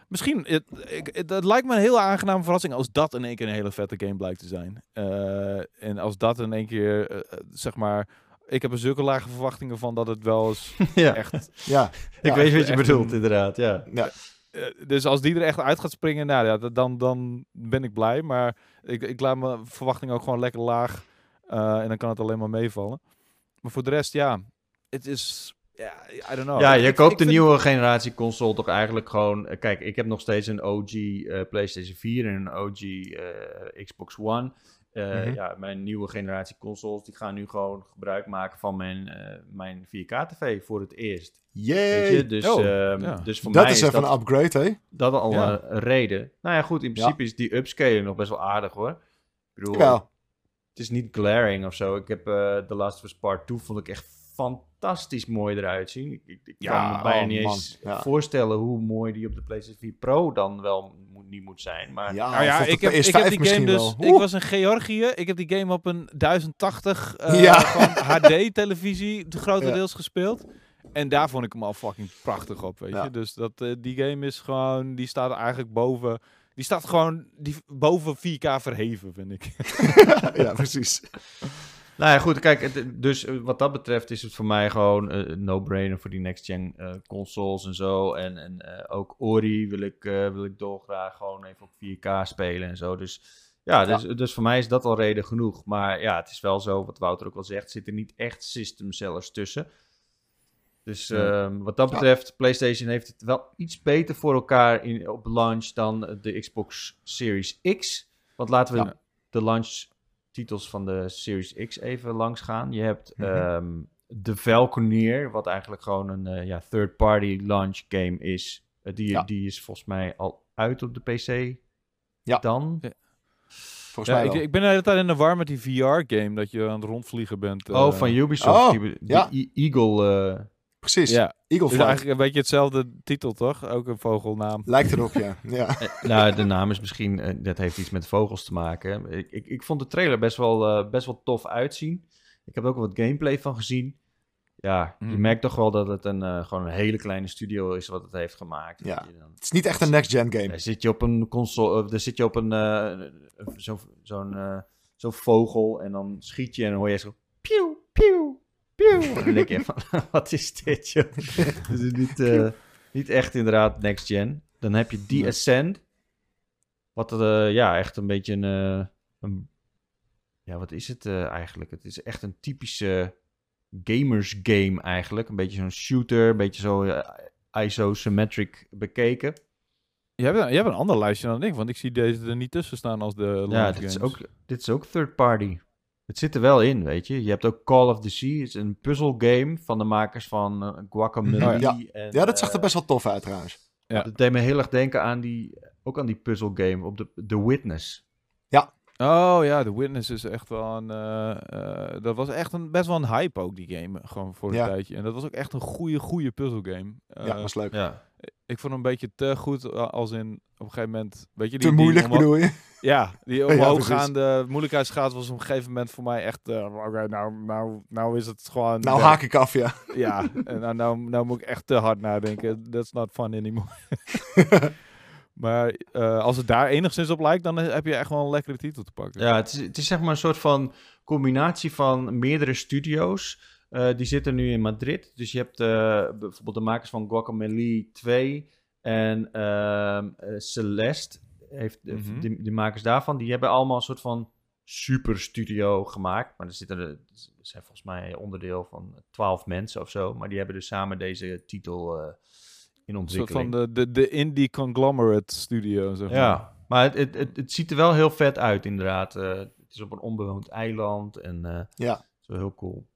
misschien, het, ik, het, het lijkt me een heel aangename verrassing als dat in één keer een hele vette game blijkt te zijn. Eh, en als dat in één keer, eh, eh, zeg maar, ik heb er zulke lage verwachtingen van dat het wel eens (laughs) ja. echt Ja, Ik Ja, weet wat je bedoelt, een- inderdaad, ja. ja. Eh, dus als die er echt uit gaat springen, nou ja, dan, dan ben ik blij. Maar ik, ik laat mijn verwachting ook gewoon lekker laag. eh, en dan kan het alleen maar meevallen. Maar voor de rest, ja, het is, ja, I don't know. ja, je ik- koopt ik de vind- nieuwe generatie console toch eigenlijk gewoon... eh, Kijk, ik heb nog steeds een OG eh, PlayStation 4 en een OG eh, Xbox One. Eh, Mhm. Ja, mijn nieuwe generatie consoles, die gaan nu gewoon gebruik maken van mijn, eh, mijn 4K-tv voor het eerst. Weet je? Yay! Dus, Oh, ehm, ja. dus voor Dat mij is even dat, een upgrade, hè? dat al Ja. een, reden. Nou ja, goed, in principe is die upscaling nog best wel aardig hoor. Ik bedoel, Ja. het is niet glaring of zo. Ik heb eh The Last of Us Part 2 vond ik echt fantastisch mooi eruit zien. Ik, ik, ik Ja, kan me bijna oh, niet eens ja. voorstellen hoe mooi die op de PlayStation 4 Pro dan wel moet, niet moet zijn. Maar Ja, Nou ja, ik heb, ik PS5 heb die game dus. wel. Ik was in Georgië. Ik heb die game op een 1080 eh (laughs) Ja. HD-televisie grotendeels Ja. gespeeld. En daar vond ik hem al fucking prachtig op, weet Ja. je. Dus dat, eh, die game is gewoon, die staat eigenlijk boven, die staat gewoon die, boven 4K verheven, vind ik. (laughs) ja, precies. Nou ja, goed, kijk, het- dus eh, wat dat betreft is het voor mij gewoon eh, no-brainer voor die next-gen eh, consoles en zo. En, en ook Ori wil ik, wil ik dolgraag gewoon even op 4K spelen en zo. Dus ja, dus, dus voor mij is dat al reden genoeg. Maar ja, het is wel zo, wat Wouter ook al zegt, zitten niet echt system sellers tussen. Dus Ja. ehm, wat dat Ja. betreft, PlayStation heeft het wel iets beter voor elkaar in, op launch dan de Xbox Series X. Want laten we de launch-titels van de Series X even langs gaan. Je hebt Mhm. ehm, de Valconeer, wat eigenlijk gewoon een eh, ja, third-party launch game is. Eh, die, Ja. die is volgens mij al uit op de PC. Ja. Dan? Volgens Ja, mij ik, ik ben de hele tijd in de war met die VR-game dat je aan het rondvliegen bent. oh, eh. van Ubisoft. Oh, die, die ja. E- Eagle. Precies. Ja, Eagle is Flight. eigenlijk een beetje hetzelfde titel, toch? Ook een vogelnaam. Lijkt erop, ja. (laughs) ja. Eh, nou, de naam is misschien, eh, dat heeft iets met vogels te maken. Ik, ik, ik vond de trailer best wel, eh, best wel tof uitzien. Ik heb er ook wat gameplay van gezien. Ja, je Mhm. merkt toch wel dat het een, eh, gewoon een hele kleine studio is wat het heeft gemaakt. Ja. Dat je dan- Het is niet echt een next-gen game. Dan zit je op een console, of dan zit je op een, eh, zo'n zo'n eh, zo'n vogel en dan schiet je en dan hoor je zo, pieuw, dan denk je van, (laughs) wat is dit, joh? Het is (laughs) niet, eh, niet echt inderdaad next gen. Dan heb je The Nee. Ascent, wat eh, ja, echt een beetje een, eh, een ja, wat is het eh, eigenlijk? Het is echt een typische gamers game eigenlijk. Een beetje zo'n shooter, een beetje zo isometric bekeken. Je hebt, een, je hebt een ander lijstje dan ik, want ik zie deze er niet tussen staan als de Ja, dit is, ook, dit is ook third party. Het zit er wel in, weet je. Je hebt ook Call of the Sea. Het is een puzzle game van de makers van eh, Guacamelee. Oh ja. En, Ja, dat zag er eh, best wel tof uit trouwens. Ja. Dat deed me heel erg denken aan die, ook aan die puzzle game op de The Witness. Oh ja, The Witness is echt wel een... eh, dat was echt een, best wel een hype ook, die game. Gewoon voor een Ja. tijdje. En dat was ook echt een goede, goede puzzelgame. Ja, was leuk. Ja. Ik vond hem een beetje te goed, eh, als in op een gegeven moment... Weet je, die, Te die moeilijk omho- bedoel je? Ja, die (laughs) Ja, omhooggaande moeilijkheidsgraad was op een gegeven moment voor mij echt... eh, Oké, nou, nou, nou is het gewoon... Nou ja, haak ik af, ja. (laughs) Ja, en nou, nou, nou moet ik echt te hard nadenken. That's not fun anymore. (laughs) maar eh, als het daar enigszins op lijkt, dan heb je echt wel een lekkere titel te pakken. Ja, het is, het is zeg maar een soort van combinatie van meerdere studio's. Eh, die zitten nu in Madrid. Dus je hebt eh, bijvoorbeeld de makers van Guacamelee 2 en ehm, eh, Celeste. Heeft, Mhm. die, die makers daarvan, die hebben allemaal een soort van super studio gemaakt. Maar er zitten er, zijn volgens mij onderdeel van 12 mensen of zo. Maar die hebben dus samen deze titel eh, in Een soort ontwikkeling. van de, de, de indie conglomerate studio, zeg maar. Ja, maar het, het, het, het ziet er wel heel vet uit, inderdaad. Het is op een onbewoond eiland en eh, Ja. dat is wel heel cool.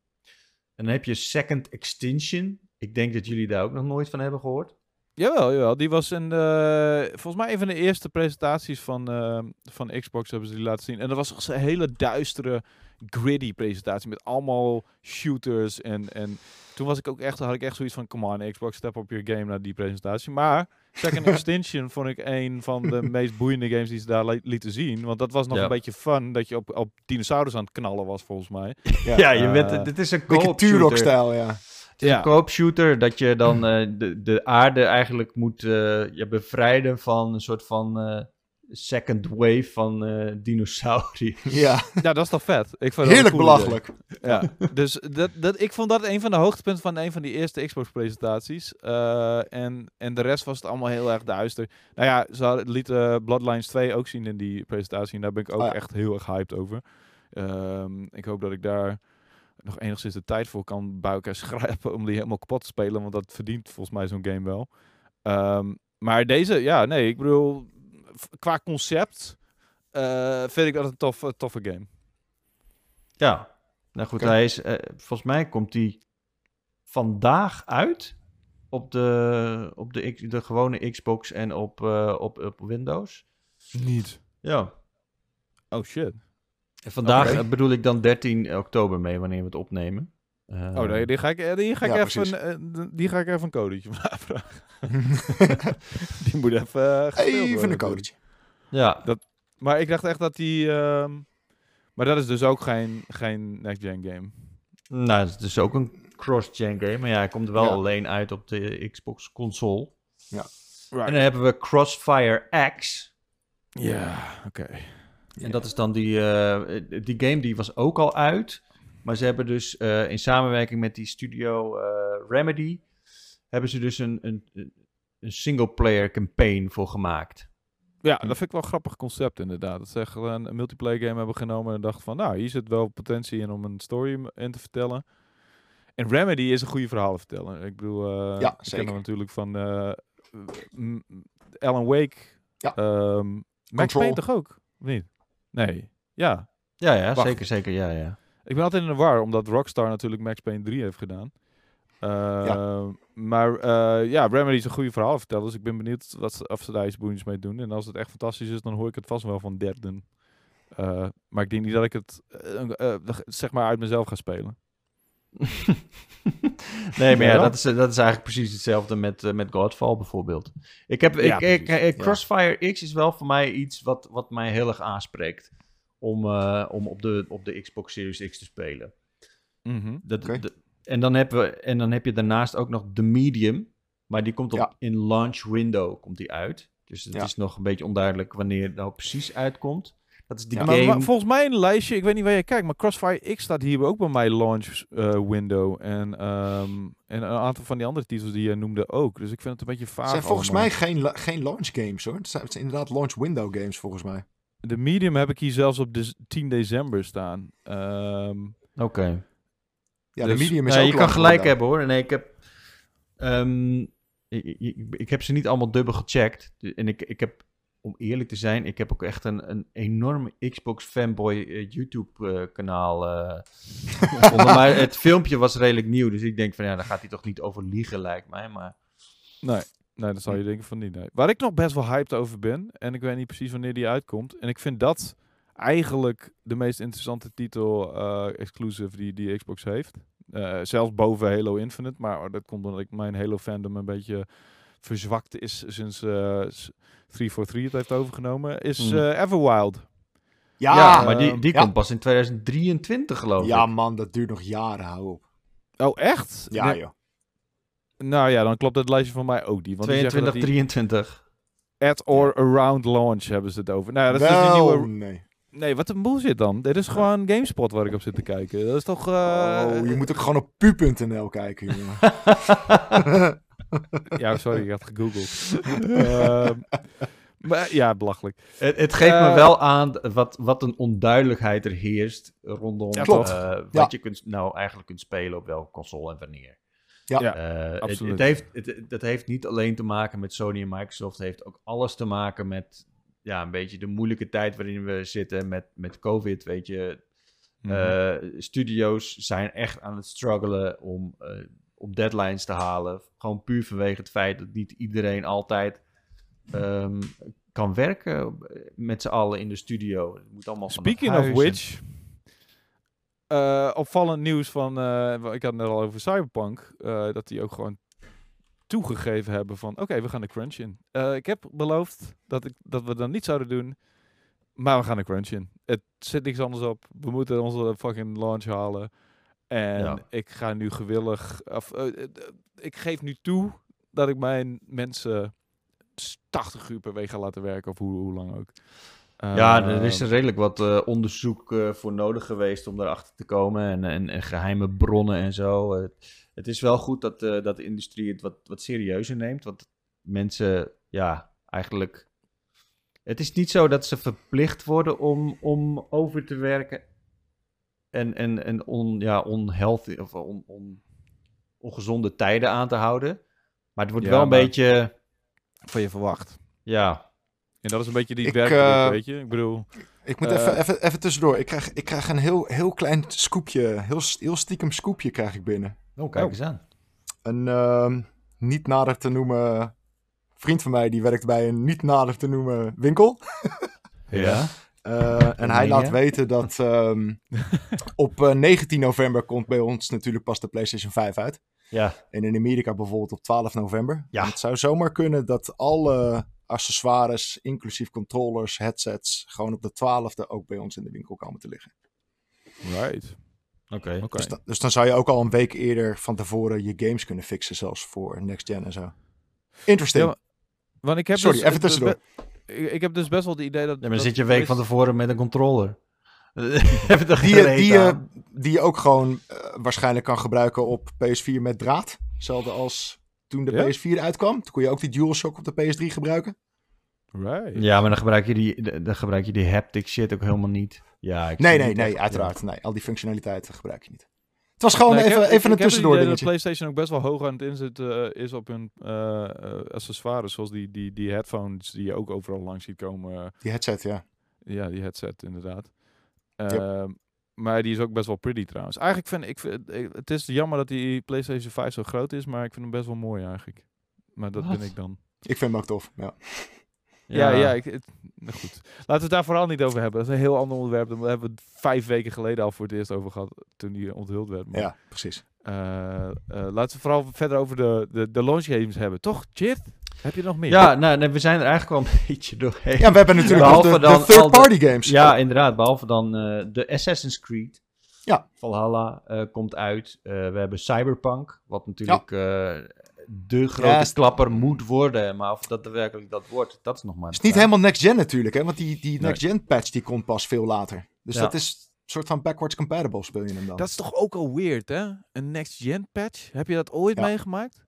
En dan heb je Second Extinction. Ik denk dat jullie daar ook nog nooit van hebben gehoord. Jawel, jawel. Die was de, volgens mij een van de eerste presentaties van, eh, van Xbox hebben ze die laten zien. En dat was een hele duistere, gritty presentatie met allemaal shooters. En, en toen was ik ook echt, had ik echt zoiets van, come on Xbox, step up your game naar die presentatie. Maar Second (laughs) Extinction vond ik een van de (laughs) meest boeiende games die ze daar li- lieten zien. Want dat was nog Ja. een beetje fun, dat je op, op dinosaurus aan het knallen was volgens mij. (laughs) Ja, je bent, dit is een co-op. Turok-stijl, ja. Het is Ja. een co-op shooter dat je dan (clears throat) eh, de, de aarde eigenlijk moet eh, ja, bevrijden van een soort van eh, second wave van eh dinosauriërs. (laughs) Ja, Ja, dat is toch vet? Ik vond heerlijk cool idee. belachelijk. Ja, (laughs) dus dat, dat, ik vond dat een van de hoogtepunten van een van die eerste Xbox-presentaties. Eh, en, en de rest was het allemaal heel erg duister. Nou ja, ze hadden- lieten Bloodlines 2 ook zien in die presentatie. En daar ben ik ook ja. echt heel erg hyped over. Ehm, ik hoop dat ik daar nog enigszins de tijd voor kan bij elkaar (laughs) schrijven om die helemaal kapot te spelen. Want dat verdient volgens mij zo'n game wel. Ehm, maar deze, ja, nee, ik bedoel, qua concept eh, vind ik dat een tof, toffe game. Ja, nou goed, hij is, eh, volgens mij komt hij vandaag uit op de, op de, X- de gewone Xbox en op, eh, op, op Windows. Niet. Ja. Oh shit. En vandaag eh, bedoel ik dan 13 oktober mee, wanneer we het opnemen. Eh, Oh nee, die ga ik, eh, die ga ik, Ja, even, eh, die ga ik even een codetje (laughs) van aanvragen. (laughs) die moet even uh, Even een codetje. Ja, Maar ik dacht echt dat die... ehm, maar dat is dus ook geen, geen next-gen game. nou, het is dus ook een cross-gen game. Maar ja, hij komt wel Ja. alleen uit op de Xbox console. Right. En dan hebben we Crossfire X. Ja, oké. En dat is dan die, eh, die game die was ook al uit. Maar ze hebben dus eh, in samenwerking met die studio eh, Remedy... hebben ze dus een, een, een single-player campaign voor gemaakt. Ja, dat vind ik wel een grappig concept inderdaad. Dat ze echt een, een multiplayer game hebben genomen en dachten van... Nou, hier zit wel potentie in om een story in te vertellen. En Remedy is een goede verhalen vertellen. Ik bedoel, uh, Ja, ik ken zeker. hem natuurlijk van eh, m- Alan Wake. Ja. ehm, Max Control. Payne toch ook? Of niet? Nee. Ja. Ja, ja, Wacht. zeker, zeker, ja, ja. Ik ben altijd in de war, omdat Rockstar natuurlijk Max Payne 3 heeft gedaan. Eh, Maar eh, ja, Remedy is een goede verhaal vertellen. Dus ik ben benieuwd wat, ze- of ze daar iets boeiends mee doen. En als het echt fantastisch is, dan hoor ik het vast wel van derden. Eh, maar ik denk niet dat ik het zeg maar uit mezelf ga spelen. (laughs) nee, maar ja, Ja. dat, is, dat is eigenlijk precies hetzelfde met, met Godfall bijvoorbeeld. Ik heb, Ja, ik, ik, Crossfire X is wel voor mij iets wat, wat mij heel erg aanspreekt. Om, eh, om op, de, op de Xbox Series X te spelen. Mhm. Dat, de- en, dan hebben we, en dan heb je daarnaast ook nog The Medium. Maar die komt op, Ja. in launch window komt die uit. Dus het Ja. is nog een beetje onduidelijk wanneer het nou precies uitkomt. Dat is die Ja. Game... maar volgens mij een lijstje, ik weet niet waar je kijkt, maar Crossfire X staat hier ook bij mij launch eh, window. En, ehm, en een aantal van die andere titels die je noemde ook. Dus ik vind het een beetje vaag. Het zijn volgens allemaal. mij geen, geen launch games hoor. Het zijn, het zijn inderdaad launch window games volgens mij. De medium heb ik hier zelfs op de 10 december staan. Ehm, Oké. Ja, Dus- de medium is Ja, ook je kan gelijk hebben hoor. Nee, ik heb. ehm, ik, ik, ik heb ze niet allemaal dubbel gecheckt. En ik, ik heb, om eerlijk te zijn, ik heb ook echt een, een enorme Xbox fanboy eh, YouTube eh, kanaal. eh (laughs) gevonden. maar het filmpje was redelijk nieuw. Dus ik denk van ja, daar gaat hij toch niet over liegen, lijkt mij. Maar nee, nee, dat zou je denken van niet. Nee. Waar ik nog best wel hyped over ben, en ik weet niet precies wanneer die uitkomt. En ik vind dat eigenlijk de meest interessante titel eh, exclusive die, die Xbox heeft. Eh, zelfs boven Halo Infinite. Maar dat komt omdat ik mijn Halo fandom een beetje verzwakt is sinds eh, s- 343 het heeft overgenomen. Is Hmm. eh, Everwild. Ja, ja, maar die, die ja. komt pas in 2023, geloof Ja ik. man, dat duurt nog jaren, hou op. Oh, echt? Ja Nee, joh. Nou ja, dan klopt het lijstje van mij ook die. Want die zeggen dat 22, die 23. at or around launch hebben ze het over. Nou ja, dat is dus die Wel, nieuwe... nee. Nee, wat een bullshit dan. Dit is gewoon GameSpot waar ik op zit te kijken. Dat is toch... eh, oh, je moet ook gewoon op pu.nl kijken, jongen. (laughs) Ja, sorry, ik had gegoogeld. (laughs) Ehm, maar ja, belachelijk. Het, het geeft me Eh, wel aan wat, wat een onduidelijkheid er heerst rondom Ja, eh, wat Ja. je kunt, nou eigenlijk kunt spelen op welke console en wanneer. Ja. Eh, het, absoluut. het heeft, het, dat heeft niet alleen te maken met Sony en Microsoft. Het heeft ook alles te maken met ja, een beetje de moeilijke tijd waarin we zitten met, met COVID. Weet je, Mhm. Eh, studio's zijn echt aan het struggelen om, eh, om deadlines te halen. Gewoon puur vanwege het feit dat niet iedereen altijd ehm, kan werken met z'n allen in de studio. Het moet allemaal Speaking of en- eh, opvallend nieuws van... eh, ik had het net al over Cyberpunk. eh, dat die ook gewoon toegegeven hebben van... Oké, we gaan de crunch in. Ik heb beloofd dat, ik, dat we dat niet zouden doen. Maar we gaan de crunch in. Het zit niks anders op. We moeten onze fucking launch halen. En Ja. ik ga nu gewillig... Of, ik geef nu toe dat ik mijn mensen 80 uur per week ga laten werken. Of hoe, hoe lang ook. Ja, er is Ehm, er redelijk wat eh, onderzoek eh, voor nodig geweest om erachter te komen. En, en, en geheime bronnen en zo. Het is wel goed dat, eh, dat de industrie het wat, wat serieuzer neemt. Want mensen, ja, eigenlijk... Het is niet zo dat ze verplicht worden om, om over te werken. En, en, en on, ja, onhealthy, of on, on, ongezonde tijden aan te houden. Maar het wordt Ja, wel een maar- beetje... van je verwacht. Ja, En dat is een beetje die werkdruk, eh, weet je. Ik bedoel, Ik moet Eh, even, even, even tussendoor. Ik krijg, ik krijg een heel, heel klein scoopje, heel, heel stiekem scoopje krijg ik binnen. oh, kijk Oh. eens aan. Een ehm, niet nader te noemen vriend van mij, die werkt bij een niet nader te noemen winkel. (laughs) Ja. Eh, en hij laat weten dat ehm, (laughs) op eh, 19 november komt bij ons natuurlijk pas de PlayStation 5 uit. Ja. En in Amerika bijvoorbeeld op 12 november. Ja. En het zou zomaar kunnen dat alle accessoires, inclusief controllers, headsets, gewoon op de 12e ook bij ons in de winkel komen te liggen. right. Oké. Dus, da- dus dan zou je ook al een week eerder van tevoren je games kunnen fixen, zelfs voor next gen en zo. Interesting. Ja, Want ik heb Sorry, dus, even tussendoor. Ik, ik heb dus best wel het idee dat... Ja, maar dan dat zit je een week van tevoren met een controller. (laughs) Heb je toch die, die, aan? die je ook gewoon eh, waarschijnlijk kan gebruiken op PS4 met draad. Hetzelfde als toen de Ja? PS4 uitkwam. Toen kon je ook die DualShock op de PS3 gebruiken. Right. Ja, maar dan gebruik, je die, dan gebruik je die haptic shit ook helemaal niet. Ja, ik Nee, nee, nee, echt- uiteraard. Nee, al die functionaliteiten gebruik je niet. Het was gewoon even, heb- even ik- een tussendoor idee dat dingetje. PlayStation ook best wel hoog aan het inzetten eh, is op hun eh, eh, accessoires. Zoals die, die, die headphones die je ook overal langs ziet komen. Die headset, ja. ja, die headset inderdaad. Ehm, Maar die is ook best wel pretty trouwens. Eigenlijk vind ik, vind- ik- het is jammer dat die PlayStation 5 zo groot is, maar ik vind hem best wel mooi eigenlijk. Maar dat Wat? ben ik dan. Ik vind hem ook tof. Ja. Ja, ja, ik, het- nou goed. Laten we het daar vooral niet over hebben. Dat is een heel ander onderwerp. Daar hebben we het vijf weken geleden al voor het eerst over gehad, toen die onthuld werd. Maar, ja, precies. eh, eh, laten we vooral verder over de, de, de launch games hebben. Toch, Jit? Heb je nog meer? Ja, nou, nee, we zijn er eigenlijk wel een (laughs) beetje doorheen. Ja, we hebben natuurlijk nog Behalve de, dan de third-party games. Ja, inderdaad. Behalve dan eh, de Assassin's Creed. Ja. Valhalla eh, komt uit. Eh, we hebben Cyberpunk, wat natuurlijk eh, de grote Ja, is- klapper moet worden. Maar of dat daadwerkelijk dat wordt, dat is nog maar is de niet helemaal next-gen natuurlijk, hè? Want die, die Nee. next-gen patch die komt pas veel later. Dus Ja. dat is een soort van backwards compatible speel je hem dan. Dat is toch ook al weird, hè? Een next-gen patch. Heb je dat ooit Ja. meegemaakt?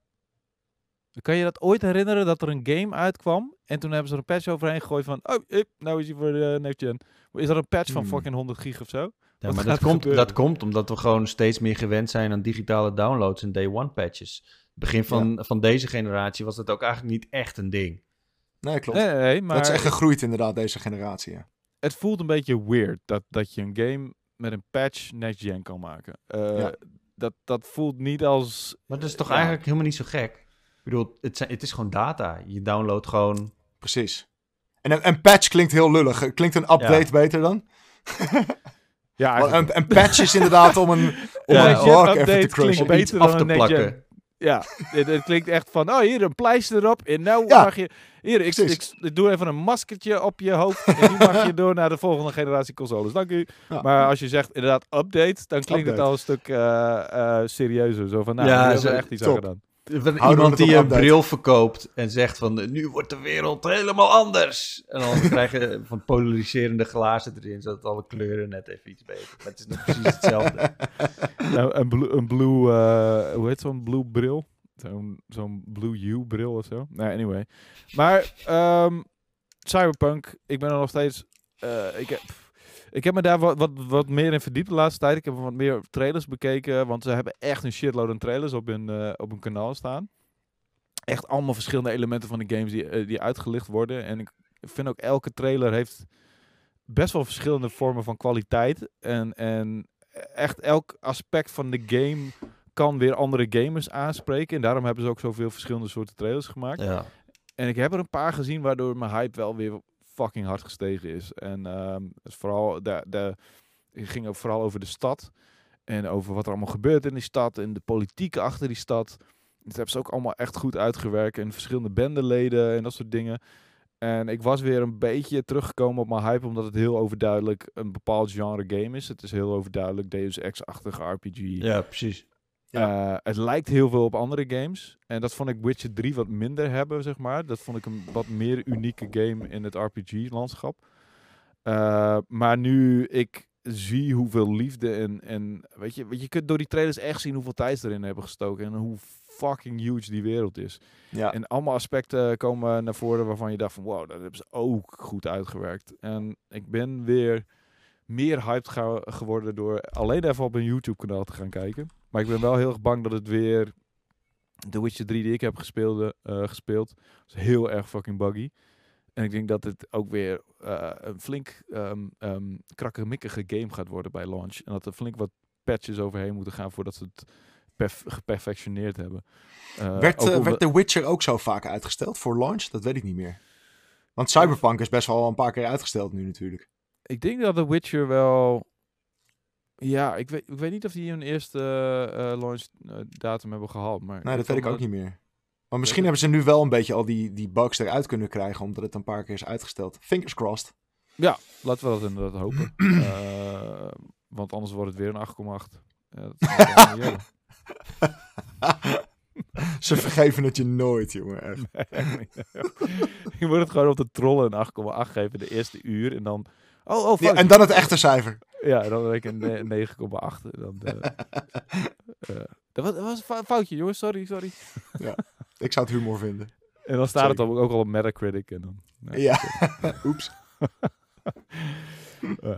Kan je dat ooit herinneren dat er een game uitkwam en toen hebben ze er een patch overheen gegooid van, oh, hip, nou is hij voor de next-gen. Is er een patch van Hmm. fucking 100 gig of zo? Ja, Wat maar gaat dat komt, gebeuren? dat komt omdat we gewoon steeds meer gewend zijn aan digitale downloads en day one patches. Begin van, van deze generatie was dat ook eigenlijk niet echt een ding. Nee, klopt. Nee, maar dat is echt gegroeid inderdaad, deze generatie. Ja. het voelt een beetje weird dat, dat je een game met een patch next-gen kan maken. Eh, Ja. dat, dat voelt niet als... Maar dat is toch Ja. eigenlijk helemaal niet zo gek? Ik bedoel, het, zijn, het is gewoon data. Je downloadt gewoon... Precies. En een, een patch klinkt heel lullig. Klinkt een update beter dan? Ja, een, een patch is inderdaad om een, (laughs) om Ja, een ja, blok update even te crushen. beter dan af te plakken. Ja, het, het klinkt echt van, oh hier een pleister erop en nou Ja, mag je, hier ik, ik, precies. ik doe even een maskertje op je hoofd en nu mag je (laughs) door naar de volgende generatie consoles. Dank u. Ja. Maar als je zegt inderdaad update, dan klinkt het al een stuk eh, eh, serieuzer. Zo van, nou, Ja, hebben we zo- echt iets top. aan gedaan. Iemand die een update. bril verkoopt en zegt van nu wordt de wereld helemaal anders. En dan krijg je (laughs) van polariserende glazen erin, zodat alle kleuren net even iets beter. Maar het is nog precies hetzelfde. (laughs) Nou, een blue, een blue eh, hoe heet zo'n blue bril? Zo'n zo'n blue U bril of zo. Nee, anyway. Maar ehm, Cyberpunk, ik ben er nog steeds. eh, ik, heb, ik heb me daar wat, wat, wat meer in verdiept de laatste tijd. Ik heb wat meer trailers bekeken, want ze hebben echt een shitload aan trailers op hun, eh, op hun kanaal staan. Echt allemaal verschillende elementen van de games die, eh, die uitgelicht worden. En ik vind ook elke trailer heeft best wel verschillende vormen van kwaliteit. En, en echt elk aspect van de game kan weer andere gamers aanspreken. En daarom hebben ze ook zoveel verschillende soorten trailers gemaakt. Ja. En ik heb er een paar gezien waardoor mijn hype wel weer fucking hard gestegen is. En is vooral de, de, ging ook vooral over de stad. En over wat er allemaal gebeurt in die stad. En de politiek achter die stad. Dat hebben ze ook allemaal echt goed uitgewerkt. En verschillende bendeleden en dat soort dingen. En ik was weer een beetje teruggekomen op mijn hype. Omdat het heel overduidelijk een bepaald genre game is. Het is heel overduidelijk Deus Ex-achtige RPG. ja, precies. Eh, het lijkt heel veel op andere games. En dat vond ik Witcher 3 wat minder hebben, zeg maar. Dat vond ik een wat meer unieke game in het RPG-landschap. Eh, maar nu ik zie hoeveel liefde en, en weet je, je, kunt door die trailers echt zien hoeveel tijd ze erin hebben gestoken. En hoe fucking huge die wereld is. Ja. En allemaal aspecten komen naar voren waarvan je dacht van wow, dat hebben ze ook goed uitgewerkt. En ik ben weer meer hyped geworden door alleen even op een YouTube kanaal te gaan kijken. Maar ik ben wel heel erg bang dat het weer The Witcher 3 die ik heb gespeeld, eh, gespeeld is heel erg fucking buggy. En ik denk dat het ook weer eh, een flink ehm ehm krakkemikkige game gaat worden bij launch. En dat er flink wat patches overheen moeten gaan voordat ze het perf- geperfectioneerd hebben. Eh, werd, omdat- werd The Witcher ook zo vaak uitgesteld voor launch? Dat weet ik niet meer. Want Cyberpunk is best wel een paar keer uitgesteld nu natuurlijk. Ik denk dat The Witcher wel. Ja, ik weet, ik weet niet of die een eerste eh, launch eh, datum hebben gehaald. Maar Nee, dat weet ik ook niet meer. Maar misschien hebben ze nu wel een beetje al die, die bugs eruit kunnen krijgen, omdat het een paar keer is uitgesteld. Fingers crossed. Ja, laten we dat inderdaad hopen. (clears throat) Want anders wordt het weer een 8,8. Ja, dat zou ik wel niet hebben. (laughs) Ze vergeven het je nooit, jongen. Echt. (laughs) je moet het gewoon op de trollen een 8,8 geven de eerste uur. En dan... Oh, oh, Ja, fout. en dan het echte cijfer. Ja, dan denk ik een ne- 9,8. Dan, eh, (laughs) eh, dat was, dat was een fou- foutje, jongens. Sorry, sorry. Ik zou het humor vinden. En dan staat het Zeker. ook al op Metacritic. En dan, nou, Ja, (laughs) oeps. (laughs)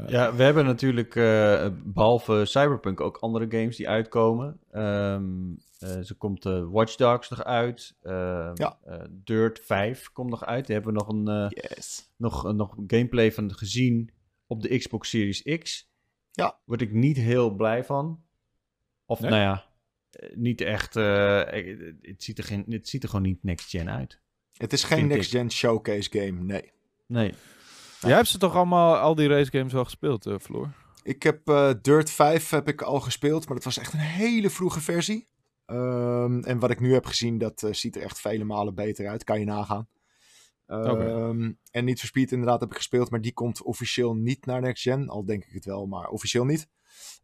Ja, we hebben natuurlijk eh, behalve Cyberpunk ook andere games die uitkomen. Ehm eh, ze komt eh, Watch Dogs nog uit. Ehm, Ja. eh, Dirt 5 komt nog uit. Daar hebben we nog een eh, Yes. nog, eh, nog gameplay van gezien op de Xbox Series X. Ja. Word ik niet heel blij van. Of Nee? nou ja, eh, niet echt. eh, het, ziet er geen, het ziet er gewoon niet next gen uit. Het is geen Vind ik. next-gen showcase game, nee. Nee. Jij hebt ze toch allemaal, al die race games wel gespeeld, eh Floor? Ik heb eh, Dirt 5 heb ik al gespeeld, maar dat was echt een hele vroege versie. Ehm, en wat ik nu heb gezien, dat eh, ziet er echt vele malen beter uit. Kan je nagaan. Ehm, En niet for Speed inderdaad heb ik gespeeld, maar die komt officieel niet naar Next Gen. Al denk ik het wel, maar officieel niet.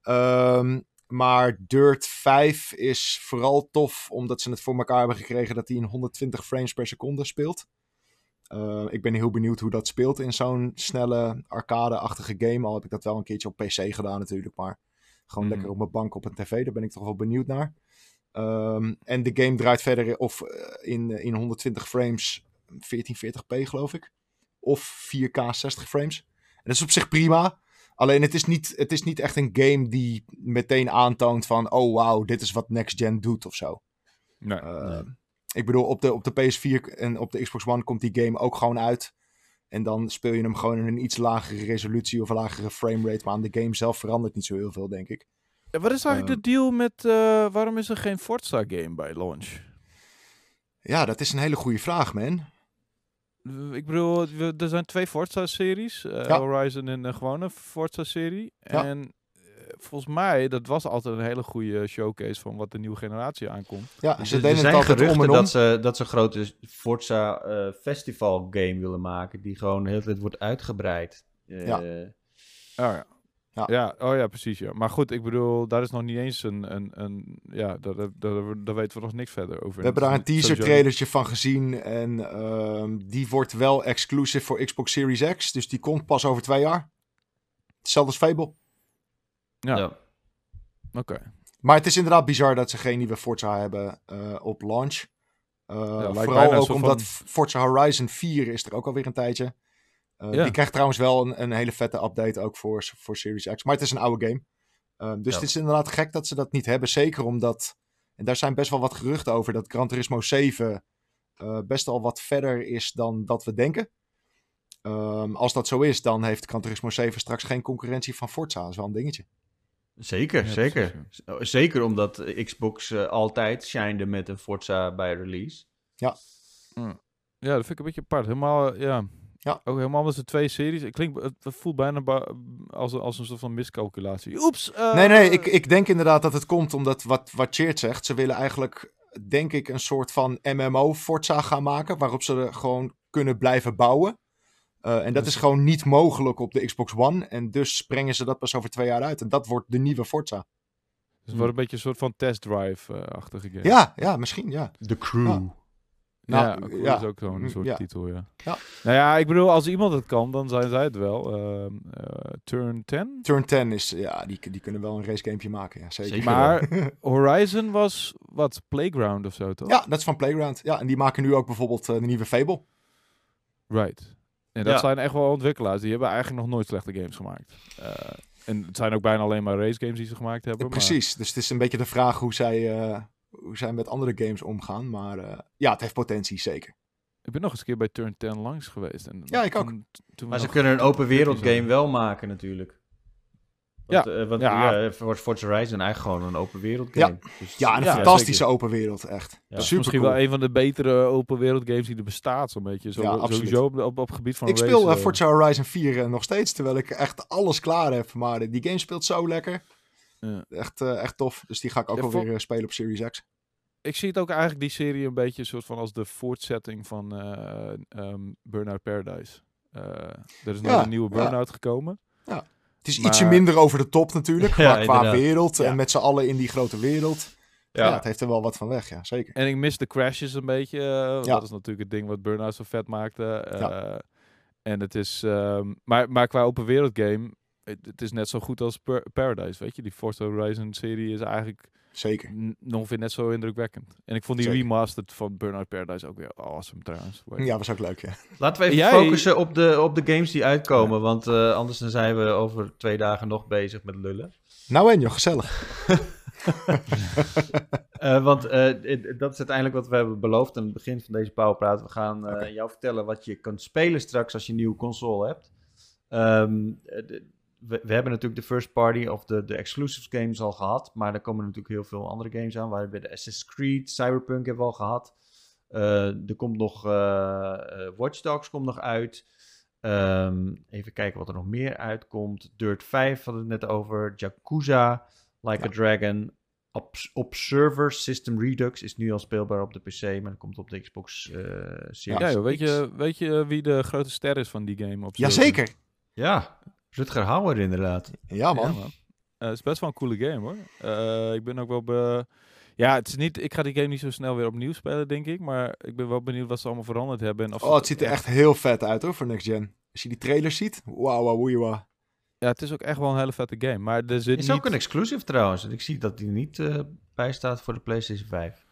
Ehm, maar Dirt 5 is vooral tof omdat ze het voor elkaar hebben gekregen dat hij in 120 frames per seconde speelt. Eh, ik ben heel benieuwd hoe dat speelt in zo'n snelle arcade-achtige game. Al heb ik dat wel een keertje op PC gedaan natuurlijk, maar gewoon Mhm. lekker op mijn bank op een tv. Daar ben ik toch wel benieuwd naar. Ehm, en de game draait verder of eh, in, in 120 frames 1440p geloof ik. Of 4K 60 frames. En dat is op zich prima. Alleen het is, niet, het is niet echt een game die meteen aantoont van... Oh wauw, dit is wat Next Gen doet of zo. Nee. Uh, Nee. Ik bedoel, op de, op de PS4 en op de Xbox One komt die game ook gewoon uit. En dan speel je hem gewoon in een iets lagere resolutie of een lagere framerate. Maar aan de game zelf verandert niet zo heel veel, denk ik. Ja, Wat is eigenlijk de deal met, eh, waarom is er geen Forza game bij launch? Ja, dat is een hele goede vraag, man. Ik bedoel, we- er zijn twee Forza-series. eh, Ja. Horizon en een gewone Forza-serie. Ja. En eh, volgens mij, dat was altijd een hele goede showcase van wat de nieuwe generatie aankomt. Ja, ze deden het zijn altijd om geruchten en om. dat ze, dat ze een grote Forza eh, Festival game willen maken. Die gewoon de hele tijd wordt uitgebreid. Ja. Oh ja. Ja. Ja. oh ja, precies. Ja. Maar goed, ik bedoel, daar is nog niet eens een. een, een ja, daar, daar, daar, daar weten we nog niks verder over. We hebben daar een teaser trailertje van gezien. En ehm, die wordt wel exclusive voor Xbox Series X. Dus die komt pas over twee jaar. Hetzelfde als Fable. Ja, ja. oké. Maar het is inderdaad bizar dat ze geen nieuwe Forza hebben eh, op launch. Eh, vooral ook omdat Forza Horizon 4 is er ook alweer een tijdje. Eh, Ja. Die krijgt trouwens wel een, een hele vette update ook voor, voor Series X. Maar het is een oude game. Eh, dus Ja. het is inderdaad gek dat ze dat niet hebben. Zeker omdat, en daar zijn best wel wat geruchten over, dat Gran Turismo 7 eh, best al wat verder is dan dat we denken. Ehm, als dat zo is, dan heeft Gran Turismo 7 straks geen concurrentie van Forza. Dat is wel een dingetje. Zeker, Ja, zeker. precies, Z- Zeker omdat eh, Xbox eh, altijd shinede met een Forza bij release. Ja, dat vind ik een beetje apart. Helemaal, eh, ja. Ja. Ook helemaal met z'n twee series. Het, klinkt, het voelt bijna als, een- als een soort van miscalculatie. Oeps! eh, Nee, nee, ik, ik denk inderdaad dat het komt omdat wat, wat Cheert zegt. Ze willen eigenlijk, denk ik, een soort van MMO Forza gaan maken. Waarop ze er gewoon kunnen blijven bouwen. Eh, en dat is gewoon niet mogelijk op de Xbox One. En dus brengen ze dat pas over twee jaar uit. En dat wordt de nieuwe Forza. Dus het wordt een beetje een soort van test drive-achtige game. Ja, ja, misschien, ja. De crew. Ja. Nou, ja, ja. is ook zo'n Mm, soort ja. titel, ja. Ja. Nou ja, ik bedoel, als iemand het kan, dan zijn zij het wel. Ehm, eh, Turn 10? Turn 10 is, ja, die, die kunnen wel een racegamepje maken, ja, zeker. Zeker. Maar (laughs) Horizon was, wat, Playground of zo, toch? Ja, dat is van Playground. Ja, en die maken nu ook bijvoorbeeld eh, de nieuwe Fable. Right. En dat Ja. zijn echt wel ontwikkelaars. Die hebben eigenlijk nog nooit slechte games gemaakt. Eh, en het zijn ook bijna alleen maar race games die ze gemaakt hebben. Ja, precies. Dus het is een beetje de vraag hoe zij, eh, hoe zij met andere games omgaan. Maar eh, ja, het heeft potentie, zeker. Ik ben nog eens een keer bij Turn 10 langs geweest. En Ja, ik ook. toen- Maar ze kunnen een open wereld game wel maken natuurlijk. Want, Ja. eh, want Ja. ja. voor Forza Horizon eigenlijk gewoon een open wereld game. Dus, Ja, en een Ja, fantastische open wereld, echt. Ja. Dat is Super misschien cool. wel een van de betere open wereld games die er bestaat, zo'n beetje. Zo, Ja, absoluut. sowieso op, op, op gebied van Ik race, speel eh, Forza Horizon 4 eh, nog steeds, terwijl ik echt alles klaar heb. Maar die game speelt zo lekker. Ja. Echt, eh, echt tof. Dus die ga ik ook Ja, alweer voor- eh, spelen op Series X. Ik zie het ook eigenlijk die serie een beetje soort van als de voortzetting van eh ehm, Burnout Paradise. Eh, er is nog Ja, een nieuwe ja. Burnout gekomen. Het is Maar- ietsje minder over de top natuurlijk, (laughs) Ja, maar qua inderdaad. wereld Ja. en met z'n allen in die grote wereld. Ja. Ja. het heeft er wel wat van weg, ja, zeker. En ik mis de crashes een beetje. Ja. Dat is natuurlijk het ding wat Burnout zo vet maakte. eh, Ja. En het is... ehm, maar, maar qua open wereld game... het, het is net zo goed als Per- Paradise, weet je. Die Forza Horizon serie is eigenlijk Zeker. ongeveer net zo indrukwekkend. En ik vond die Zeker. remastered van Burnout Paradise ook weer awesome trouwens. Ja, was ook leuk, ja. Laten we even Jij- focussen op de, op de games die uitkomen. Want eh, anders dan zijn we over twee dagen nog bezig met lullen. Nou en joh, gezellig. (laughs) Eh, want eh, het- dat is uiteindelijk wat we hebben beloofd aan het begin van deze Powerpraat. We gaan eh, jou vertellen wat je kunt spelen straks als je een nieuwe console hebt. Ehm, eh, de- we, we hebben natuurlijk de first party of de, de exclusive games al gehad. Maar er komen natuurlijk heel veel andere games aan. We hebben de Assassin's Creed, Cyberpunk hebben we al gehad. Eh, er komt nog eh, eh, Watch Dogs komt nog uit. Ehm, even kijken wat er nog meer uitkomt. Dirt 5 hadden we het net over. Yakuza, Like a Dragon. Obs- Observer System Redux is nu al speelbaar op de PC, maar dat komt op de Xbox eh Series Ja, joh, weet, X. je, weet je wie de grote ster is van die game? Op Jazeker. Ja, Rutger Hauer inderdaad. Ja, man. Ja, man. Eh, het is best wel een coole game hoor. Eh, ik ben ook wel be... Ja, het is niet... Ik ga die game niet zo snel weer opnieuw spelen, denk ik. Maar ik ben wel benieuwd wat ze allemaal veranderd hebben. En of Oh, het ziet er echt heel vet uit hoor, voor Next Gen. Als je die trailers ziet, wauw, wauw, wauw. Ja, het is ook echt wel een hele vette game. Maar er zit Is niet... ook een exclusive trouwens. en Ik zie dat die niet eh, bij staat voor de PlayStation 5.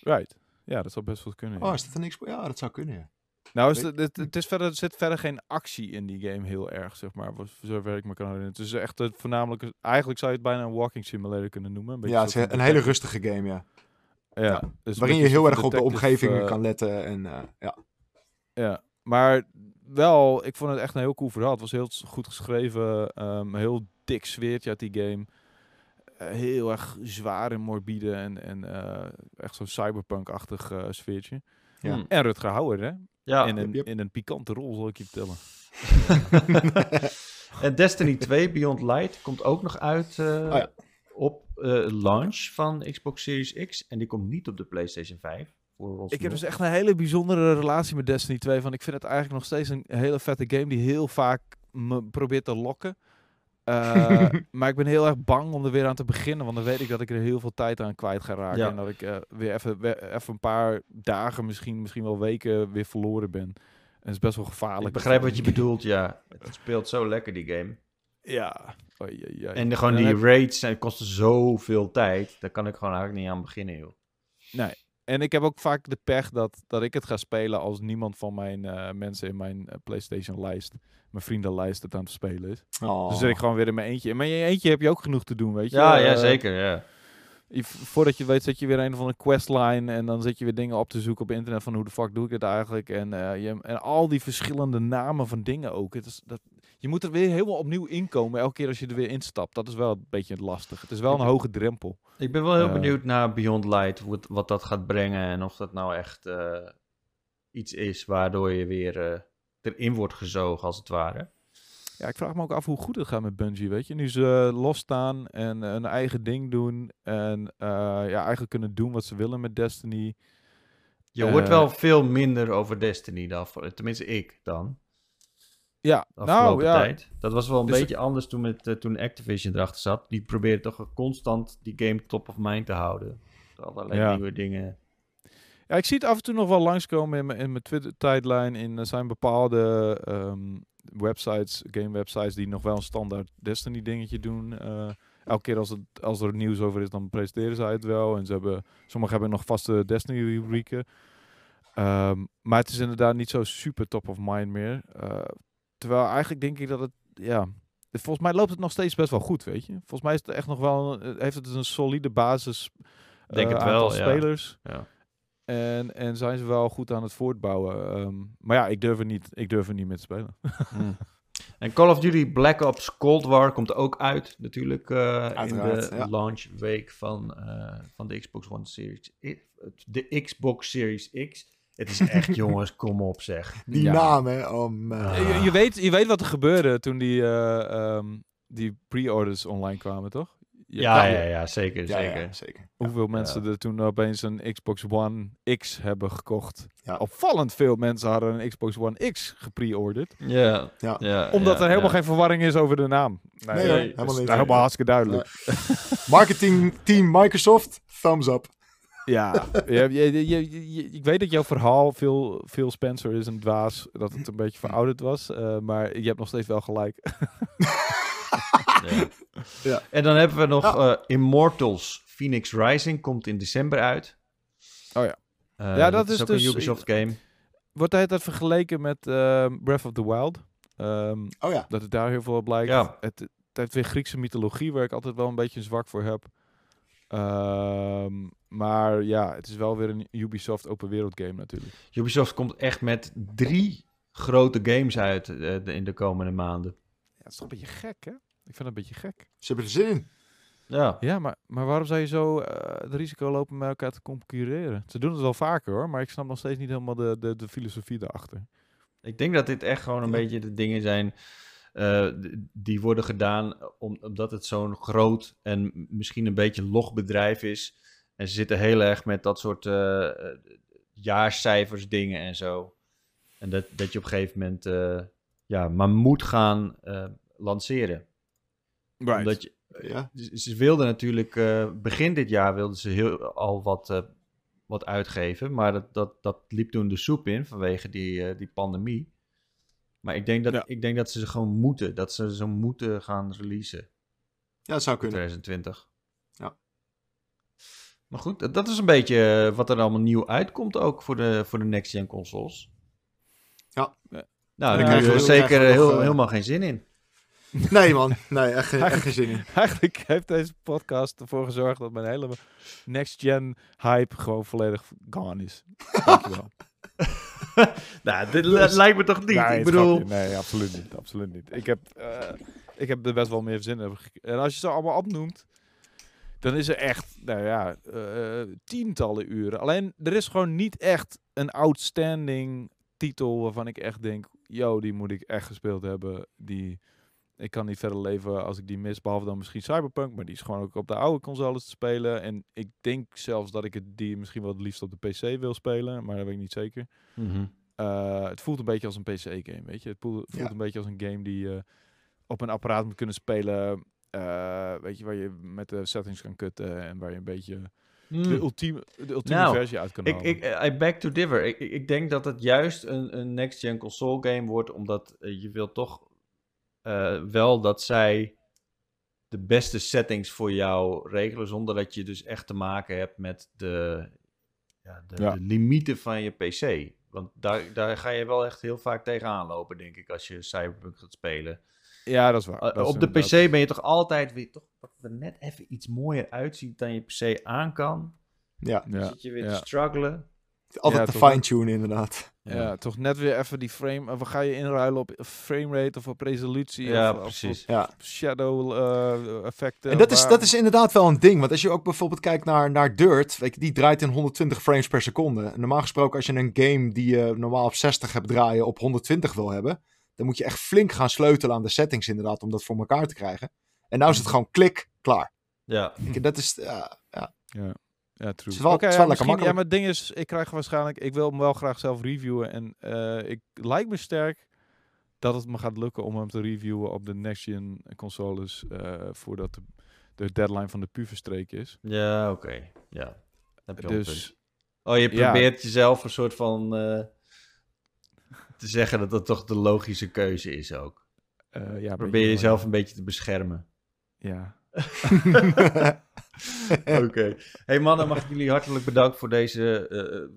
Right. Ja, dat zou best wel kunnen. ja. Oh, is dat een Xbox? Ja, dat zou kunnen, ja. Nou, is het, het, het is verder, er zit verder geen actie in die game heel erg, zeg maar. Voor voor zover ik me kan herinneren. Het is echt het voornamelijk... Eigenlijk zou je het bijna een walking simulator kunnen noemen. Een beetje Ja, het is een hele rustige game, ja. Ja, ja. dus Waarin je heel erg op de omgeving eh, kan letten. En, eh, ja. Ja, maar wel, ik vond het echt een heel cool verhaal. Het was heel goed geschreven, ehm, heel dik sfeertje uit die game. Eh, heel erg zwaar en morbide en, en eh, echt zo'n cyberpunk-achtig eh, sfeertje. Ja. Hmm. En Rutger Hauer, hè? Ja, in, een, yep. in een pikante rol, zal ik je vertellen. (laughs) en Destiny 2 Beyond Light komt ook nog uit eh, Oh ja. op eh, launch van Xbox Series X. En die komt niet op de PlayStation 5. Voor Ik heb dus echt een hele bijzondere relatie met Destiny 2. Van ik vind het eigenlijk nog steeds een hele vette game die heel vaak me probeert te lokken. Eh, (laughs) maar ik ben heel erg bang om er weer aan te beginnen. Want dan weet ik dat ik er heel veel tijd aan kwijt ga raken. Ja. En dat ik eh, weer even, weer even een paar dagen, misschien, misschien wel weken weer verloren ben. En het is best wel gevaarlijk. Ik begrijp wat je bedoelt, ja. Het speelt zo lekker, die game. Ja. Oei. En de, gewoon dan die heb- raids zijn, kosten zoveel tijd. Daar kan ik gewoon eigenlijk niet aan beginnen, joh. En ik heb ook vaak de pech dat, dat ik het ga spelen als niemand van mijn eh, mensen in mijn eh, PlayStation-lijst, mijn vriendenlijst, het aan het spelen is. Oh. Dan zit ik gewoon weer in mijn eentje. Maar in je eentje heb je ook genoeg te doen, weet je. Ja, ja, Eh, zeker, ja. je- voordat je weet zet je weer een van een questline en dan zit je weer dingen op te zoeken op internet van hoe de fuck doe ik het eigenlijk. En, je, en al die verschillende namen van dingen ook. Het is, dat, je moet er weer helemaal opnieuw inkomen elke keer als je er weer instapt. Dat is wel een beetje lastig. Het is wel een hoge drempel. Ik ben wel heel Eh. benieuwd naar Beyond Light, het- wat dat gaat brengen en of dat nou echt eh, iets is waardoor je weer eh, erin wordt gezogen, als het ware. Ja, ik vraag me ook af hoe goed het gaat met Bungie, weet je. Nu ze losstaan en een eigen ding doen en ja, eigenlijk kunnen doen wat ze willen met Destiny. Je hoort wel veel minder over Destiny dan, voor- tenminste ik dan, Ja, nou ja, tijd. Dat was wel een Dus- beetje anders toen, met, eh, toen Activision erachter zat. Die probeerde toch constant die game top of mind te houden. Allerlei Ja. nieuwe dingen. Ja, ik zie het af en toe nog wel langskomen in mijn, in mijn Twitter-tijdlijn. In er zijn bepaalde ehm, websites, game-websites, die nog wel een standaard Destiny-dingetje doen. Eh, elke keer als, het, als er nieuws over is, dan presenteren zij het wel. En ze hebben, sommigen hebben nog vaste Destiny-rubrieken. Ehm, maar het is inderdaad niet zo super top of mind meer. Eh, terwijl eigenlijk denk ik dat het, ja... Volgens mij loopt het nog steeds best wel goed, weet je. Volgens mij is het echt nog wel, een- heeft het een solide basis. Denk eh, het wel, ja. spelers. Ja. En, en zijn ze wel goed aan het voortbouwen. Ehm, maar ja, ik durf er niet, ik durf er niet mee te spelen. Hmm. (laughs) En Call of Duty Black Ops Cold War komt ook uit, natuurlijk, eh, in de ja. launch week van, eh, van de Xbox One Series. De Xbox Series X. Het is echt, (laughs) jongens, kom op zeg. Die Ja. naam, hè. Oh, man. Je, je weet, je weet wat er gebeurde toen die, eh, ehm, die pre-orders online kwamen, toch? Ja, ja, ja, zeker, ja, zeker. ja, zeker. Hoeveel mensen er toen opeens een Xbox One X hebben gekocht. Ja. Opvallend veel mensen hadden een Xbox One X gepre-orderd. Ja, Ja. ja, Omdat ja, er helemaal ja. geen verwarring is over de naam. Nee, hoor, helemaal is niet. helemaal hartstikke duidelijk. (laughs) Marketing team Microsoft, thumbs up. Ja, je, je, je, je- je- ik weet dat jouw verhaal veel, veel Spencer is een dwaas, dat het een beetje verouderd was, eh, maar je hebt nog steeds wel gelijk. (laughs) Ja. Ja. En dan hebben we nog Ja. eh, Immortals Phoenix Rising. Komt in december uit. Oh ja. Eh, Ja, dat is ook dus- een Ubisoft game. Wordt hele tijd vergeleken met ehm, Breath of the Wild. Ehm, Oh ja. dat het daar heel veel op blijkt. Ja. Het, het heeft weer Griekse mythologie, waar ik altijd wel een beetje een zwak voor heb. Ehm, maar ja, het is wel weer een Ubisoft open wereld game natuurlijk. Ubisoft komt echt met drie grote games uit eh, de- in de komende maanden. Ja, dat is toch een beetje gek, hè? Ik vind het een beetje gek. Ze hebben er zin in. Ja. Ja, maar, maar waarom zou je zo eh het risico lopen met elkaar te concurreren? Ze doen het wel vaker hoor, maar ik snap nog steeds niet helemaal de, de, de filosofie daarachter. Ik denk dat dit echt gewoon een Ja. beetje de dingen zijn eh, die worden gedaan om, omdat het zo'n groot en misschien een beetje log bedrijf is. En ze zitten heel erg met dat soort eh, eh, jaarcijfers dingen en zo. En dat, dat je op een gegeven moment eh, ja, maar moet gaan eh, lanceren. Omdat je, Ja. ze ze wilden natuurlijk, eh, begin dit jaar wilden ze heel, al wat, eh, wat uitgeven. Maar dat, dat, dat liep toen de soep in vanwege die, eh, die pandemie. Maar ik denk, dat, Ja. ik denk dat ze ze gewoon moeten. Dat ze ze moeten gaan releasen in ja, dat zou kunnen. 2020. Maar goed, dat, dat is een beetje eh, wat er allemaal nieuw uitkomt ook voor de, voor de next-gen consoles. Ja. Nou, Ja, daar krijgen hebben we we- zeker nog, heel, eh, helemaal geen zin in. (laughs) Nee man, nee, echt, geen- echt geen zin in. (laughs) Eigenlijk heeft deze podcast ervoor gezorgd dat mijn hele next-gen hype gewoon volledig gone is. Dankjewel. (laughs) nou, dit li- lijkt me toch niet. Nee, ik bedoel. Nee, absoluut niet. Absoluut niet. Ik heb, eh, ik heb er best wel meer zin in. En als je ze allemaal opnoemt, dan is er echt, nou ja, eh, tientallen uren. Alleen, er is gewoon niet echt een outstanding titel waarvan ik echt denk, yo, die moet ik echt gespeeld hebben. Die, ik kan niet verder leven als ik die mis, behalve dan misschien Cyberpunk, maar die is gewoon ook op de oude consoles te spelen. En ik denk zelfs dat ik het, die misschien wel het liefst op de PC wil spelen, maar dat weet ik niet zeker. Mhm. Uh, het voelt een beetje als een PC-game, weet je. Het voelt, voelt Ja. een beetje als een game die je op een apparaat moet kunnen spelen. Uh, weet je, waar je met de settings kan kutten en waar je een beetje Hmm. de ultieme, de ultieme Nou, versie uit kan Ik, halen. ik, I back to differ. Ik, ik, ik denk dat het juist een, een next-gen console game wordt, omdat eh, je wil toch eh, wel dat zij de beste settings voor jou regelen, zonder dat je dus echt te maken hebt met de, ja, de, Ja. de limieten van je PC. Want daar, daar ga je wel echt heel vaak tegenaan lopen, denk ik, als je Cyberpunk gaat spelen. Ja, dat is waar. Uh, Dat is op de inderdaad- PC ben je toch altijd weer toch wat er net even iets mooier uitziet dan je PC aan kan. Ja, Dan Ja, zit je weer ja. te struggelen. altijd Ja, te fine-tunen inderdaad. Ja. toch net weer even die frame. Of ga je inruilen op framerate of op resolutie? Ja, of, precies. Of Ja. shadow eh, effecten. En dat is, dat is inderdaad wel een ding. Want als je ook bijvoorbeeld kijkt naar, naar Dirt, weet je, die draait in 120 frames per seconde. En normaal gesproken, als je een game die je normaal op 60 hebt draaien, op 120 wil hebben, dan moet je echt flink gaan sleutelen aan de settings inderdaad, om dat voor elkaar te krijgen. En nou is het gewoon klik, klaar. Ja. Ik- Dat is, ja, ja. Ja, ja true. Het is wel- Oké, het is ja, wel lekker Ja, makkelijk. maar het ding is, ik krijg waarschijnlijk, ik wil hem wel graag zelf reviewen. En eh, ik lijkt me sterk dat het me gaat lukken om hem te reviewen op de next gen consoles. eh, voordat de, de deadline van de PU verstreken is. Ja, oké. Ja. Dan heb je al een punt. Dus Oh, je ja. probeert jezelf een soort van eh, te zeggen dat dat toch de logische keuze is ook. eh ja, Probeer jezelf een beetje te beschermen. Ja. (laughs) Oké. Hey mannen, mag ik jullie hartelijk bedanken voor deze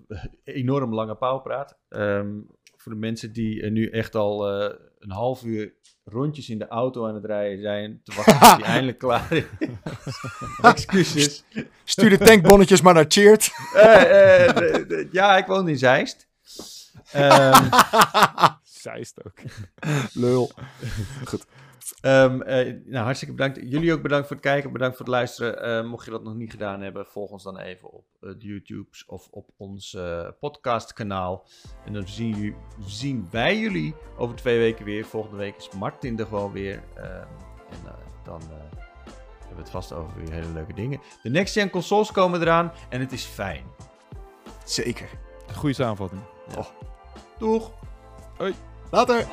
eh, enorm lange pauwpraat. Ehm, voor de mensen die eh, nu echt al eh, een half uur rondjes in de auto aan het rijden zijn, te wachten tot die (laughs) eindelijk klaar is. (laughs) Excuses. Stuur de tankbonnetjes maar naar Cheert. Eh, eh, ja, ik woon in Zeist. Ehm, (laughs) Zeist ook. (laughs) Lul. Ehm, eh, nou, hartstikke bedankt. Jullie ook bedankt voor het kijken, bedankt voor het luisteren. Eh, mocht je dat nog niet gedaan hebben, volg ons dan even op eh, de YouTubes of op ons eh, podcastkanaal. En dan zien, zien wij jullie over twee weken weer. Volgende week is Martin er gewoon weer. Ehm, en dan hebben we het vast over weer hele leuke dingen. De next gen consoles komen eraan en het is fijn. Zeker. Goede samenvatting. Doeg! Later.